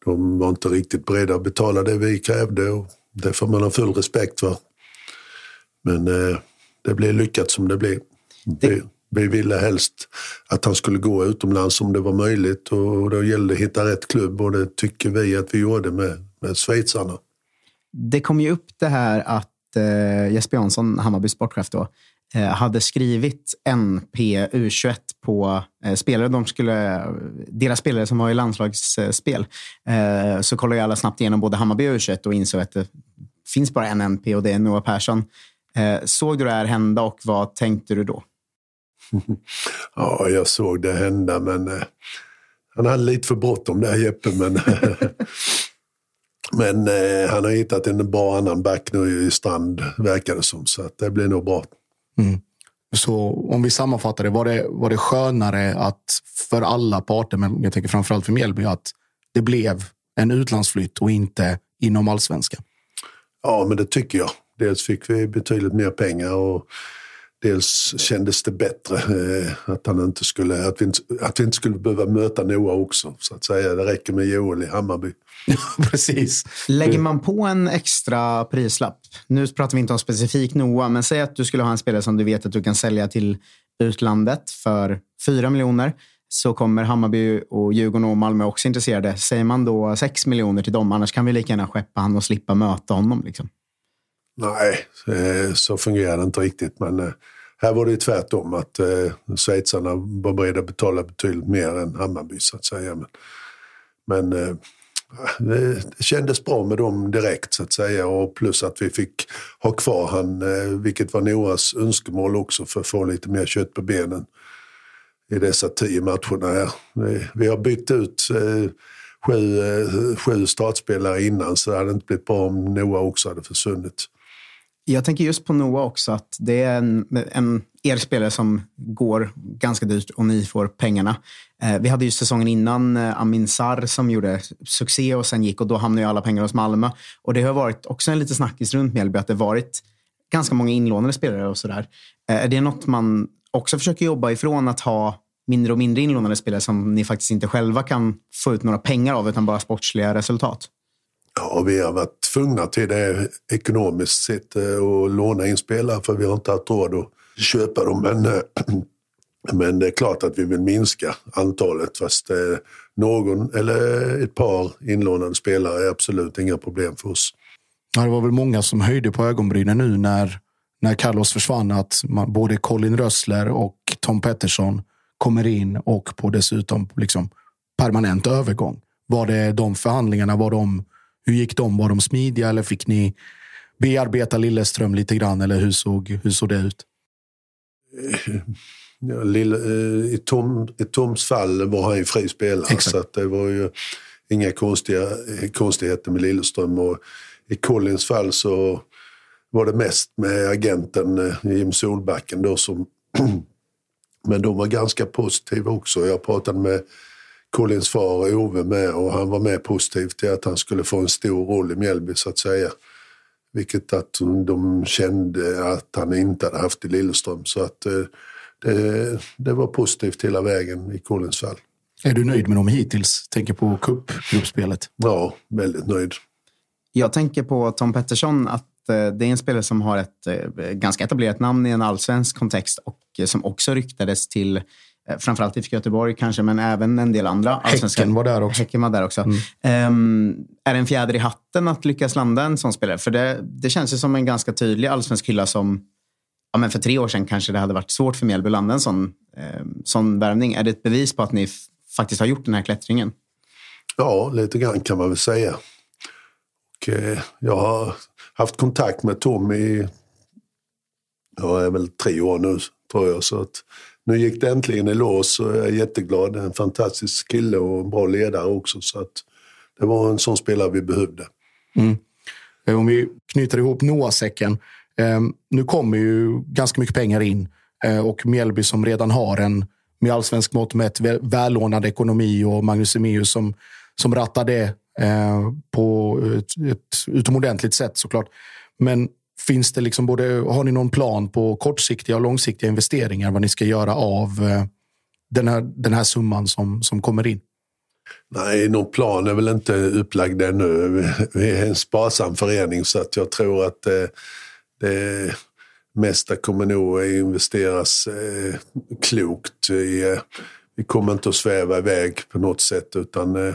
De var inte riktigt beredda att betala det vi krävde och det får man ha full respekt för. Men eh, det blev lyckat som det blev. Vi, vi ville helst att han skulle gå utomlands om det var möjligt och då gällde det att hitta rätt klubb och det tycker vi att vi gjorde med, med schweizarna. Det kom ju upp det här att eh, Jesper Jansson, Hammarby sportchef då, eh, hade skrivit NP U21 på eh, spelare. De skulle, deras spelare som var i landslagsspel. Eh, så kollade ju alla snabbt igenom både Hammarby och U21 och insåg att det finns bara en NP och det är Noah Persson. Eh, såg du det här hända och vad tänkte du då? Ja, jag såg det hända men eh, han hade lite för bråttom där Jeppe. Men, men eh, han har hittat en bra annan back nu i Strand verkar det som. Så att det blir nog bra. så om vi sammanfattar det, var det, var det skönare att för alla parter, men jag tänker framförallt för Mjällby, att det blev en utlandsflytt och inte inom allsvenskan? Ja, men det tycker jag. Dels fick vi betydligt mer pengar och dels kändes det bättre eh, att, han inte skulle, att, vi inte, att vi inte skulle behöva möta Noah också. Så att säga. Det räcker med Joel i Hammarby. Precis. Lägger man på en extra prislapp, nu pratar vi inte om specifikt Noah, men säg att du skulle ha en spelare som du vet att du kan sälja till utlandet för 4 miljoner, så kommer Hammarby och Djurgården och Malmö också intresserade. Säger man då 6 miljoner till dem, annars kan vi lika gärna skeppa han och slippa möta honom. Liksom. Nej, eh, så fungerar det inte riktigt. Men eh, här var det ju tvärtom. Att eh, schweizarna var beredda att betala betydligt mer än Hammarby så att säga. Men, men det, kändes bra med dem direkt så att säga. Och plus att vi fick ha kvar han, vilket var Noras önskemål också för att få lite mer kött på benen i dessa tio matcherna här. Vi, har bytt ut sju, sju startspelare innan så det hade inte blivit bra om Noah också hade försvunnit. Jag tänker just på Noah också, att det är en, en er spelare som går ganska dyrt och ni får pengarna. Eh, vi hade ju säsongen innan eh, Amin Sarr som gjorde succé och sen gick och då hamnade ju alla pengar hos Malmö. Och det har varit också en liten snackis runt Mjällby att det varit ganska många inlånade spelare och sådär. Eh, är det något man också försöker jobba ifrån att ha mindre och mindre inlånade spelare som ni faktiskt inte själva kan få ut några pengar av utan bara sportsliga resultat? Ja, vi har varit tvungna till det ekonomiskt sett eh, och låna in spelare för vi har inte haft råd att köpa dem. Men, eh, men det är klart att vi vill minska antalet fast eh, någon eller ett par inlånade spelare är absolut inga problem för oss. Ja, det var väl många som höjde på ögonbrynen nu när, när Carlos försvann. Att man, både Colin Rössler och Tom Pettersson kommer in och på dessutom liksom permanent övergång. Var det de förhandlingarna? Var de, hur gick de? Var de smidiga eller fick ni bearbeta Lilleström lite grann? Eller hur såg, hur såg det ut? Ja, Lille, eh, i, Tom, I Toms fall var han ju fri spelare Exakt. så att det var ju inga konstiga, konstigheter med Lilleström. Och I Collins fall så var det mest med agenten eh, Jim Solbacken då som Men de var ganska positiva också. Jag pratade med Collins far Ove med och han var med positivt till att han skulle få en stor roll i Mjällby så att säga. Vilket att de kände att han inte hade haft i Lilleström. Så att eh, det, det var positivt hela vägen i Collins fall. Är du nöjd med dem hittills? Tänker på cupgruppspelet. Ja, väldigt nöjd. Jag tänker på Tom Pettersson, att eh, det är en spelare som har ett eh, ganska etablerat namn i en allsvensk kontext och som också ryktades till framförallt IFK Göteborg kanske, men även en del andra allsvenska. Häcken var där också. Häcken var där också. Ehm, är det en fjäder i hatten att lyckas landa en sån spelare? För det, det känns ju som en ganska tydlig allsvensk hylla som ja, men för tre år sedan kanske det hade varit svårt för Mjällby att landa en sån, eh, sån värvning. Är det ett bevis på att ni f- faktiskt har gjort den här klättringen? Ja, lite grann kan man väl säga. Och, eh, jag har haft kontakt med Tom i ja, är väl tre år nu, tror jag. Så att, nu gick det äntligen i lås och jag är jätteglad. En fantastisk kille och en bra ledare också. Så att, det var en sån spelare vi behövde. Mm. Eh, om vi knyter ihop Noah-säcken. Eh, nu kommer ju ganska mycket pengar in eh, och Mjällby som redan har en med allsvensk mått mätt välordnad ekonomi och Magnus Emius som, som rattar det eh, på ett, ett utomordentligt sätt såklart. Men finns det liksom både, har ni någon plan på kortsiktiga och långsiktiga investeringar vad ni ska göra av eh, den, här, den här summan som, som kommer in? Nej, någon plan är väl inte upplagd ännu. Vi är en sparsam förening så att jag tror att det, det mesta kommer nog att investeras eh, klokt. I, vi kommer inte att sväva iväg på något sätt utan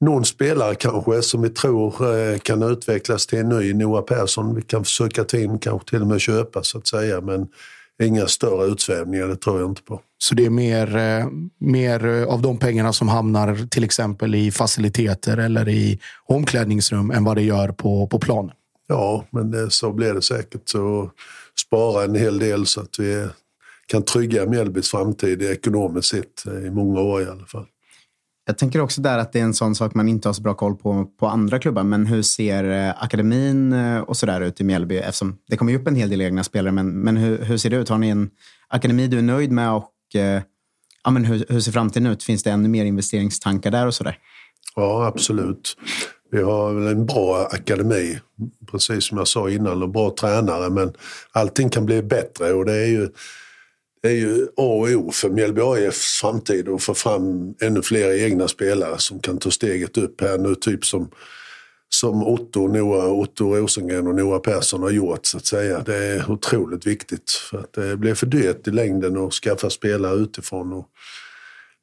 någon spelare kanske som vi tror eh, kan utvecklas till en ny Noah Persson. Vi kan försöka ta in, kanske till och med köpa så att säga. Men inga större utsvävningar, det tror jag inte på. Så det är mer, eh, mer eh, av de pengarna som hamnar till exempel i faciliteter eller i omklädningsrum än vad det gör på, på planen. Ja, men det, så blir det säkert. Så spara en hel del så att vi kan trygga Mjällbys framtid ekonomiskt sett i många år i alla fall. Jag tänker också där att det är en sån sak man inte har så bra koll på på andra klubbar. Men hur ser eh, akademin eh, och sådär ut i Mjällby? Eftersom det kommer ju upp en hel del egna spelare. Men, men hur, hur ser det ut? Har ni en akademi du är nöjd med? Och eh, ja, men hur, hur ser framtiden ut? Finns det ännu mer investeringstankar där och sådär? Ja, absolut. Vi har en bra akademi, precis som jag sa innan, och bra tränare. Men allting kan bli bättre och det är ju, det är ju A och O för Mjällby AIFs framtid att få fram ännu fler egna spelare som kan ta steget upp här nu. Typ som, som Otto, Noah, Otto Rosengren och Noah Persson har gjort så att säga. Det är otroligt viktigt för att det blir för dyrt i längden att skaffa spelare utifrån. Och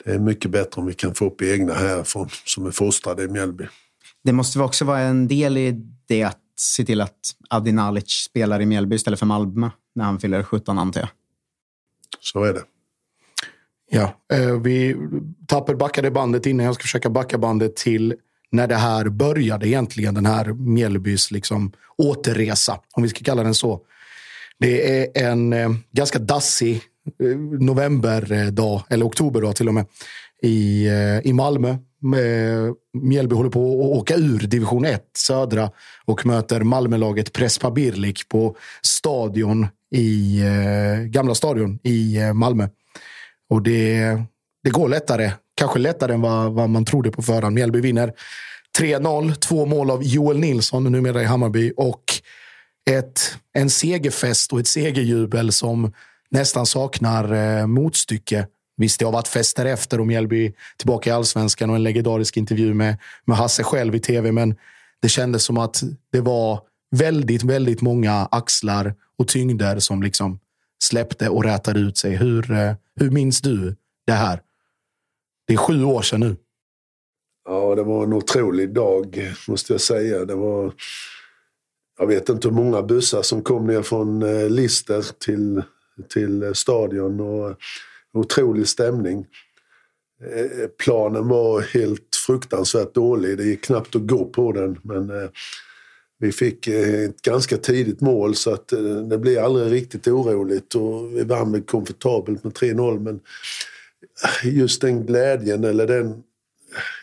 det är mycket bättre om vi kan få upp egna härifrån som är fostrade i Mjällby. Det måste väl också vara en del i det att se till att Adi Nalic spelar i Mjällby istället för Malmö när han fyller 17 antar jag. Så är det. Ja, eh, vi Tapper backade bandet innan. Jag ska försöka backa bandet till när det här började egentligen. Den här Mjällbys liksom återresa, om vi ska kalla den så. Det är en eh, ganska dassig eh, novemberdag, eller oktoberdag till och med, i, i Malmö. Mjällby håller på att åka ur division 1, södra, och möter Malmölaget Prespa Birlik på stadion i, eh, gamla stadion i eh, Malmö. Och det, det går lättare. Kanske lättare än vad, vad man trodde på förhand. Mjällby vinner 3-0. Två mål av Joel Nilsson, numera i Hammarby. Och ett, en segerfest och ett segerjubel som nästan saknar eh, motstycke. Visst, det har varit fester efter och Mjällby tillbaka i allsvenskan och en legendarisk intervju med, med Hasse själv i tv. Men det kändes som att det var väldigt, väldigt många axlar och tyngder som liksom släppte och rätade ut sig. Hur, eh, hur minns du det här? Det är sju år sedan nu. Ja, det var en otrolig dag måste jag säga. Det var jag vet inte hur många bussar som kom ner från eh, Lister till, till eh, stadion. Och otrolig stämning. Planen var helt fruktansvärt dålig. Det gick knappt att gå på den. Men eh, vi fick eh, ett ganska tidigt mål så att eh, det blev aldrig riktigt oroligt. Och vi vann med komfortabelt med 3-0. Men eh, just den glädjen eller den...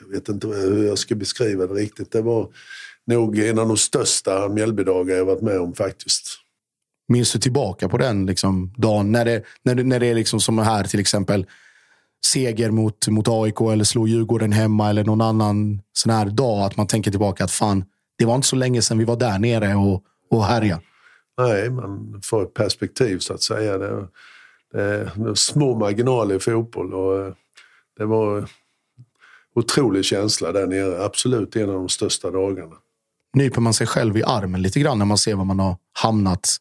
Jag vet inte hur jag ska beskriva det riktigt. Det var nog en av de största Mjällbydagar jag varit med om faktiskt. Minns du tillbaka på den liksom, dagen? När det, när det, när det är liksom som här till exempel seger mot, mot AIK eller slå Djurgården hemma eller någon annan sån här dag. Att man tänker tillbaka att fan, det var inte så länge sedan vi var där nere och, och härja. Nej, man får ett perspektiv så att säga. Det, det, det små marginaler i fotboll och eh, det var otrolig känsla där nere. Absolut en av de största dagarna. Nyper man sig själv i armen lite grann när man ser var man har hamnat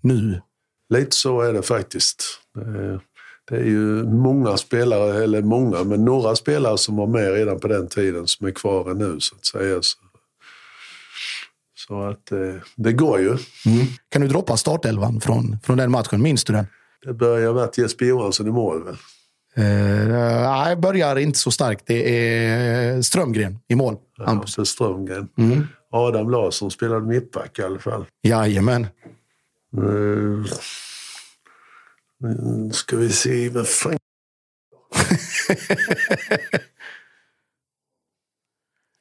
nu? Lite så är det faktiskt. Det är ju många spelare, eller många, men några spelare som var med redan på den tiden som är kvar nu så att säga. Så, så att eh, det går ju. Mm. Kan du droppa startelvan från, från den matchen? Minns du den? Det börjar med att Jesper Johansson i mål väl? Uh, nej, börjar inte så starkt. Det är Strömgren i mål. Ja, så Strömgren. Mm. Adam Larsson spelade mittback i alla fall. Jajamän. Uh, nu ska vi se, vad fan...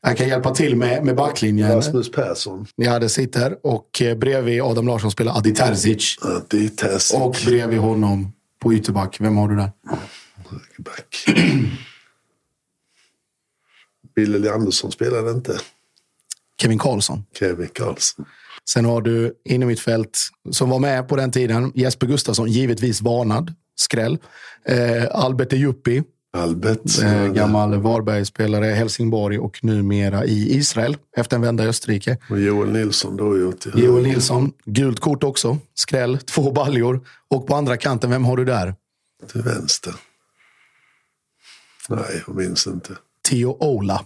Jag kan hjälpa till med, med backlinjen. Rasmus Persson. Ja, det sitter. Och eh, bredvid Adam Larsson spelar Adi Terzic. Adi Terzic. Och bredvid honom på ytterback, vem har du där? Back. Billy Andersson spelade inte. Kevin Karlsson. Kevin Karlsson. Sen har du inom mitt fält som var med på den tiden. Jesper Gustafsson, givetvis varnad. Skräll. Eh, Albert Ejuppi. Albert. Eh, gammal Varbergsspelare, Helsingborg och numera i Israel efter en vända i Österrike. Och Joel Nilsson då gjort. Joel Nilsson. Gult kort också. Skräll. Två baljor. Och på andra kanten, vem har du där? Till vänster. Nej, jag minns inte. Theo Ola.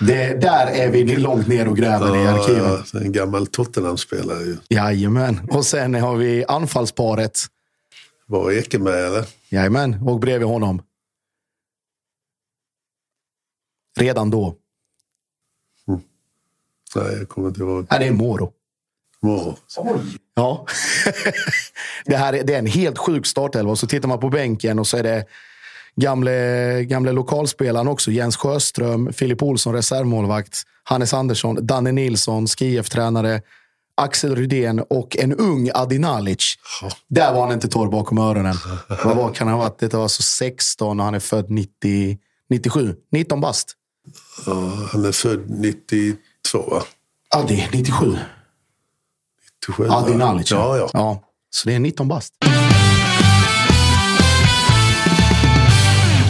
Det, där är vi långt ner och gräver ja, i arkiven. Ja, en gammal Tottenham-spelare ju. Jajamän. Och sen har vi anfallsparet. Var Ekeberg eller? Jajamän. Och bredvid honom. Redan då. Mm. Nej, jag kommer inte ihåg. Nej, det är Moro. Moro. Ja. det, här är, det är en helt sjuk startelva. Så tittar man på bänken och så är det gamle, gamle lokalspelaren också. Jens Sjöström, Filip Olsson, reservmålvakt. Hannes Andersson, Danne Nilsson, Skif-tränare. Axel Rydén och en ung Adi Nalic. Där var han inte torr bakom öronen. Vad var, kan han ha varit? Det var alltså 16 och han är född 90, 97. 19 bast. Ja, han är född 92 va? Adi, 97. 97 Adi Nalic. Ja, ja. ja. Så det är 19 bast.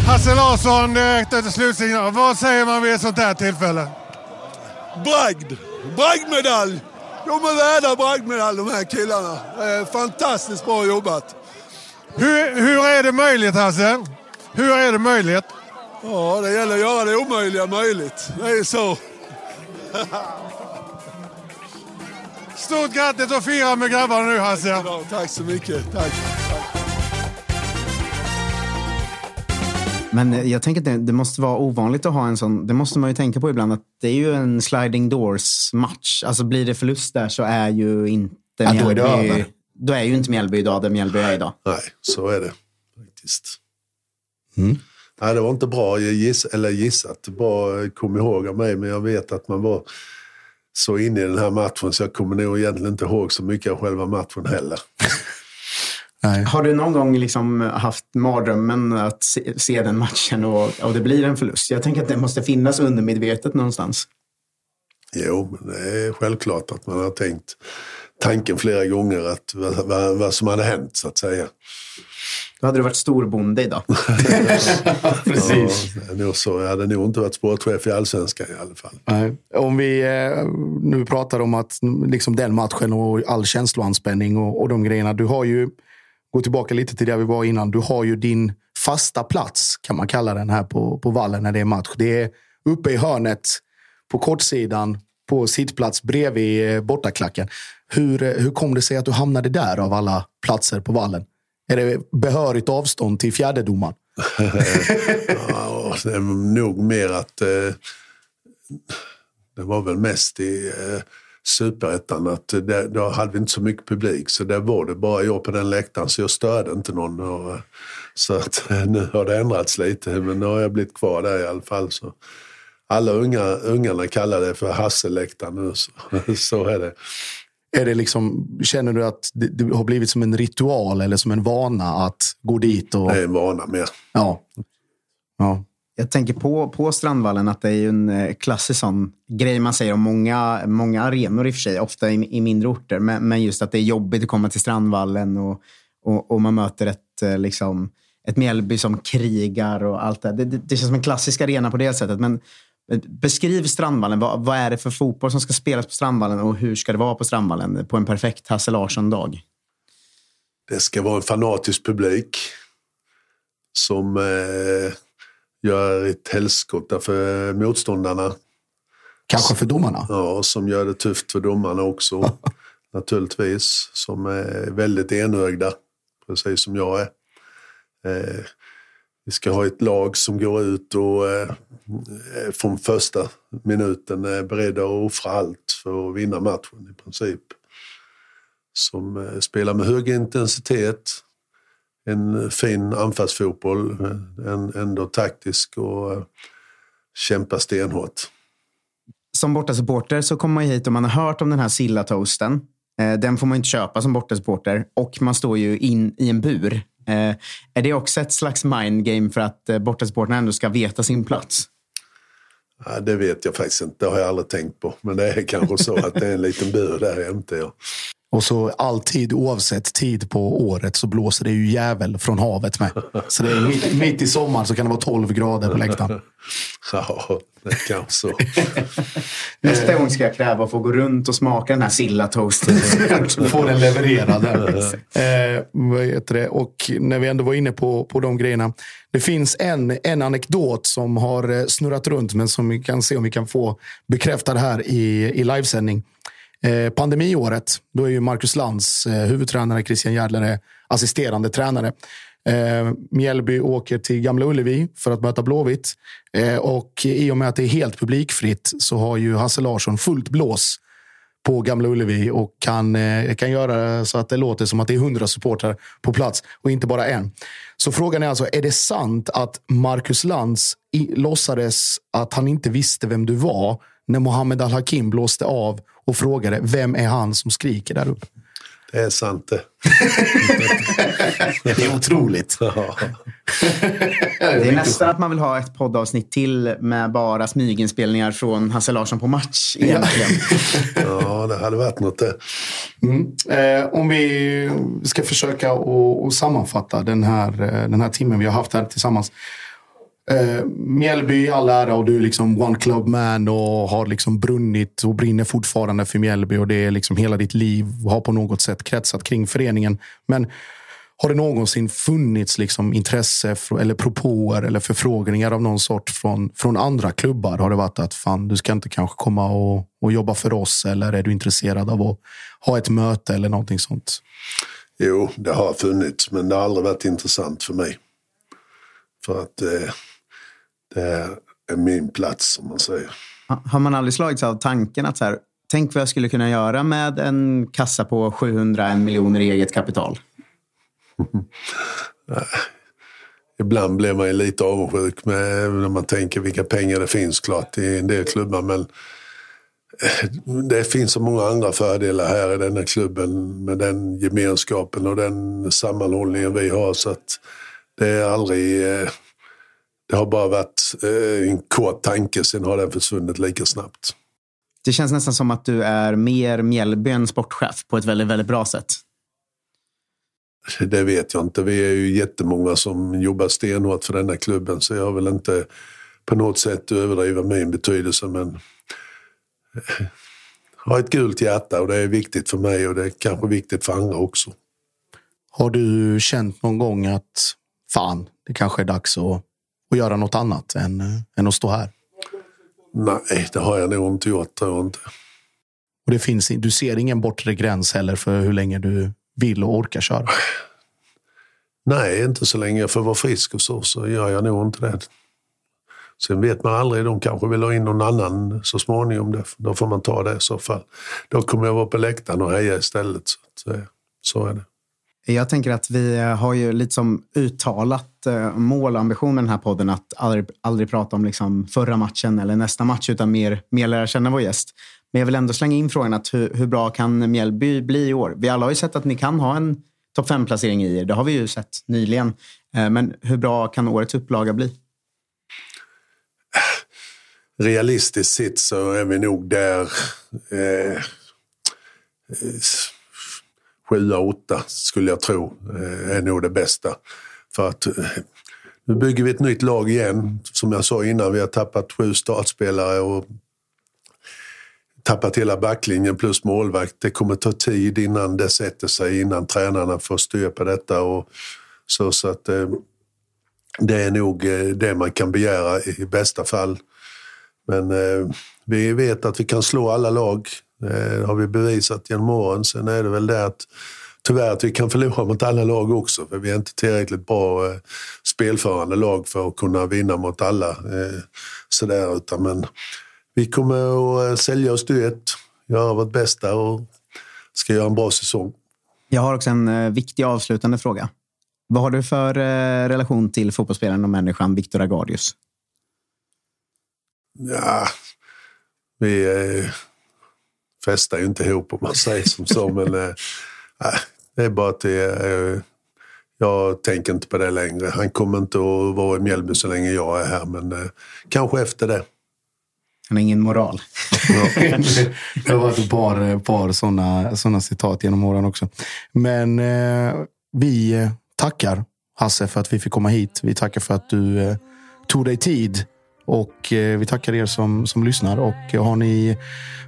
Hasse Larsson efter slutsignal. Vad säger man vid ett sånt här tillfälle? Bragd! Bragdmedalj! De är värda bragdmedalj de här killarna. Fantastiskt bra jobbat. Hur, hur är det möjligt Hasse? Hur är det möjligt? Ja, det gäller att göra det omöjliga möjligt. Det är så. Stort grattis och fira med grabbarna nu Hasse. Ja, tack så mycket. Tack. Men jag tänker att det, det, måste vara ovanligt att ha en sån. Det måste man ju tänka på ibland. att Det är ju en sliding doors match. Alltså blir det förlust där så är ju inte ja, Mjällby... Då är, det över. då är ju inte Mjällby idag där Mjällby är idag. Nej, så är det faktiskt. Mm. Nej, det var inte bra giss, eller gissat. Bra kom ihåg av mig, men jag vet att man var så inne i den här matchen så jag kommer nog egentligen inte ihåg så mycket av själva matchen heller. Nej. Har du någon gång liksom haft mardrömmen att se, se, den matchen och, och det blir en förlust? Jag tänker att det måste finnas undermedvetet någonstans. Jo, men det är självklart att man har tänkt tanken flera gånger att vad, vad, vad som hade hänt så att säga. Då hade du varit storbonde idag. Precis. Ja, nog så. Jag hade nog inte varit sportchef i allsvenskan i alla fall. Nej. Om vi eh, nu pratar om att liksom den matchen och all känsloanspänning och, och de grejerna. Du har ju gå tillbaka lite till det vi var innan. Du har ju din fasta plats, kan man kalla den här på, på vallen när det är match. Det är uppe i hörnet på kortsidan på sittplats bredvid eh, bortaklacken. Hur, eh, hur kom det sig att du hamnade där av alla platser på vallen? Är det behörigt avstånd till fjärdedomaren? ja, det är nog mer att eh, det var väl mest i eh, superettan att eh, det, då hade vi inte så mycket publik så där var det bara jag på den läktaren så jag störde inte någon. Och, eh, så att eh, nu har det ändrats lite men nu har jag blivit kvar där i alla fall. Så. Alla unga, ungarna kallar det för Hasseläktaren nu, så, så är det. Är det liksom, känner du att det, det, har blivit som en ritual eller som en vana att gå dit? Och... Det är en vana mer. Ja. ja. Jag tänker på, på Strandvallen att det är ju en eh, klassisk sån grej man säger om många, många arenor i och för sig, ofta i, i mindre orter. Men, men, just att det är jobbigt att komma till Strandvallen och, och, och man möter ett, eh, liksom, ett Mjällby som krigar och allt det. Det, det. det känns som en klassisk arena på det sättet. Men Beskriv Strandvallen. Vad, vad, är det för fotboll som ska spelas på Strandvallen och hur ska det vara på Strandvallen på en perfekt Hasse Larsson-dag? Det ska vara en fanatisk publik som eh, gör ett helskotta för motståndarna. Kanske för domarna? Ja, som gör det tufft för domarna också. naturligtvis. Som är väldigt enögda, precis som jag är. Eh, vi ska ha ett lag som går ut och eh, eh, från första minuten är beredda att offra allt för att vinna matchen i princip. Som eh, spelar med hög intensitet, en fin anfallsfotboll, eh, en, ändå taktisk och eh, kämpar stenhårt. Som bortasupporter så kommer man hit och man har hört om den här sillatoasten. Eh, den får man inte köpa som bortasupporter och man står ju in i en bur Eh, är det också ett slags mindgame för att eh, bortasupportrarna ändå ska veta sin plats? Ja, det vet jag faktiskt inte. Det har jag aldrig tänkt på. Men det är kanske så att det är en liten bur där jämte. Ja. Och så alltid, oavsett tid på året, så blåser det ju jävel från havet med. Så det är mitt, mitt i sommaren så kan det vara 12 grader på läktaren. Ja, det är kanske så. Nästa gång ska jag kräva att få gå runt och smaka den här sillatoasten. få den levererad. eh, vad heter det? Och när vi ändå var inne på, på de grejerna. Det finns en, en anekdot som har eh, snurrat runt, men som vi kan se om vi kan få bekräftad här i, i livesändning. Eh, pandemiåret, då är ju Marcus Lantz eh, huvudtränare, Christian Järdler eh, assisterande tränare. Eh, Mjällby åker till Gamla Ullevi för att möta Blåvitt. Eh, och i och med att det är helt publikfritt så har ju Hasse Larsson fullt blås på Gamla Ullevi och kan, eh, kan göra så att det låter som att det är hundra supportrar på plats och inte bara en. Så frågan är alltså, är det sant att Marcus Lantz i, låtsades att han inte visste vem du var när Mohammed Al-Hakim blåste av och frågade vem är han som skriker där uppe? Det är sant det. det är otroligt. Det är nästan att man vill ha ett poddavsnitt till med bara smyginspelningar från Hasse Larsson på match. Egentligen. ja, det hade varit något det. Mm. Eh, om vi ska försöka att sammanfatta den här, eh, den här timmen vi har haft här tillsammans. Eh, Mjällby i all ära och du är liksom one club man och har liksom brunnit och brinner fortfarande för Mjällby och det är liksom hela ditt liv har på något sätt kretsat kring föreningen. Men har det någonsin funnits liksom intresse eller propåer eller förfrågningar av någon sort från, från andra klubbar? Har det varit att fan, du ska inte kanske komma och, och jobba för oss eller är du intresserad av att ha ett möte eller någonting sånt? Jo, det har funnits, men det har aldrig varit intressant för mig. För att eh, är min plats, som man säger. Har man aldrig slagits av tanken att så här, tänk vad jag skulle kunna göra med en kassa på 701 miljoner i eget kapital? Ibland blir man ju lite avundsjuk med, när man tänker vilka pengar det finns klart i en del klubbar. Men eh, det finns så många andra fördelar här i den här klubben med den gemenskapen och den sammanhållningen vi har. Så att det är aldrig eh, det har bara varit eh, en kort tanke, sen har den försvunnit lika snabbt. Det känns nästan som att du är mer Mjällby än sportchef på ett väldigt, väldigt bra sätt. Det vet jag inte. Vi är ju jättemånga som jobbar stenhårt för den här klubben så jag vill inte på något sätt överdriva min betydelse men eh, har ett gult hjärta och det är viktigt för mig och det är kanske viktigt för andra också. Har du känt någon gång att fan, det kanske är dags att och göra något annat än, än att stå här? Nej, det har jag nog inte gjort, tror inte. Och det finns, du ser ingen bortre gräns heller för hur länge du vill och orkar köra? Nej, inte så länge jag får vara frisk och så, så gör jag nog inte det. Sen vet man aldrig, de kanske vill ha in någon annan så småningom. Då får man ta det i så fall. Då kommer jag vara på läktaren och heja istället. Så, så är det. Jag tänker att vi eh, har ju lite som uttalat eh, mål och ambition med den här podden att aldrig, aldrig prata om liksom förra matchen eller nästa match utan mer, mer lära känna vår gäst. Men jag vill ändå slänga in frågan att hur, hur bra kan Mjällby bli i år? Vi alla har ju sett att ni kan ha en topp fem placering i er. Det har vi ju sett nyligen. Eh, men hur bra kan årets upplaga bli? Realistiskt sett så är vi nog där eh, sjua, åtta skulle jag tro eh, är nog det bästa. För att eh, nu bygger vi ett nytt lag igen. Som jag sa innan, vi har tappat sju startspelare och tappat hela backlinjen plus målvakt. Det kommer ta tid innan det sätter sig, innan tränarna får styr på detta. Och så, så att, eh, det är nog det man kan begära i bästa fall. Men vi vet att vi kan slå alla lag. Det har vi bevisat genom åren. Sen är det väl det att tyvärr att vi kan förlora mot alla lag också. För vi är inte tillräckligt bra eh, spelförande lag för att kunna vinna mot alla. Eh, sådär, utan, men vi kommer att eh, sälja oss dyrt, göra vårt bästa och ska göra en bra säsong. Jag har också en eh, viktig avslutande fråga. Vad har du för eh, relation till fotbollsspelaren och människan Viktor Agardius? Ja, vi eh, festar ju inte ihop om man säger som så, men eh, det är bara att det, eh, jag tänker inte på det längre. Han kommer inte att vara i Mjällby så länge jag är här, men eh, kanske efter det. Han har ingen moral. det har varit ett par, par sådana såna citat genom åren också. Men vi tackar Hasse för att vi fick komma hit. Vi tackar för att du tog dig tid och eh, vi tackar er som, som lyssnar. Och eh, har ni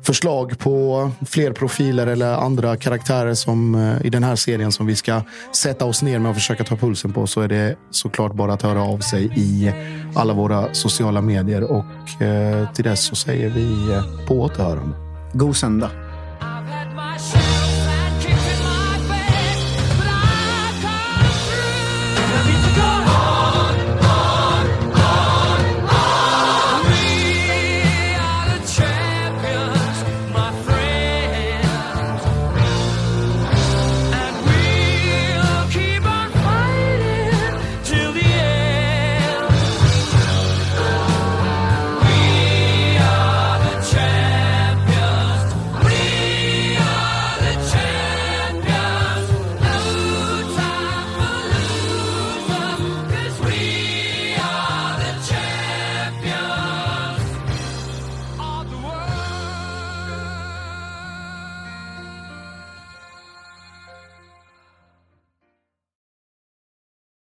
förslag på fler profiler eller andra karaktärer som, eh, i den här serien som vi ska sätta oss ner med och försöka ta pulsen på så är det såklart bara att höra av sig i alla våra sociala medier. Och till dess så säger vi på återhörande. God söndag.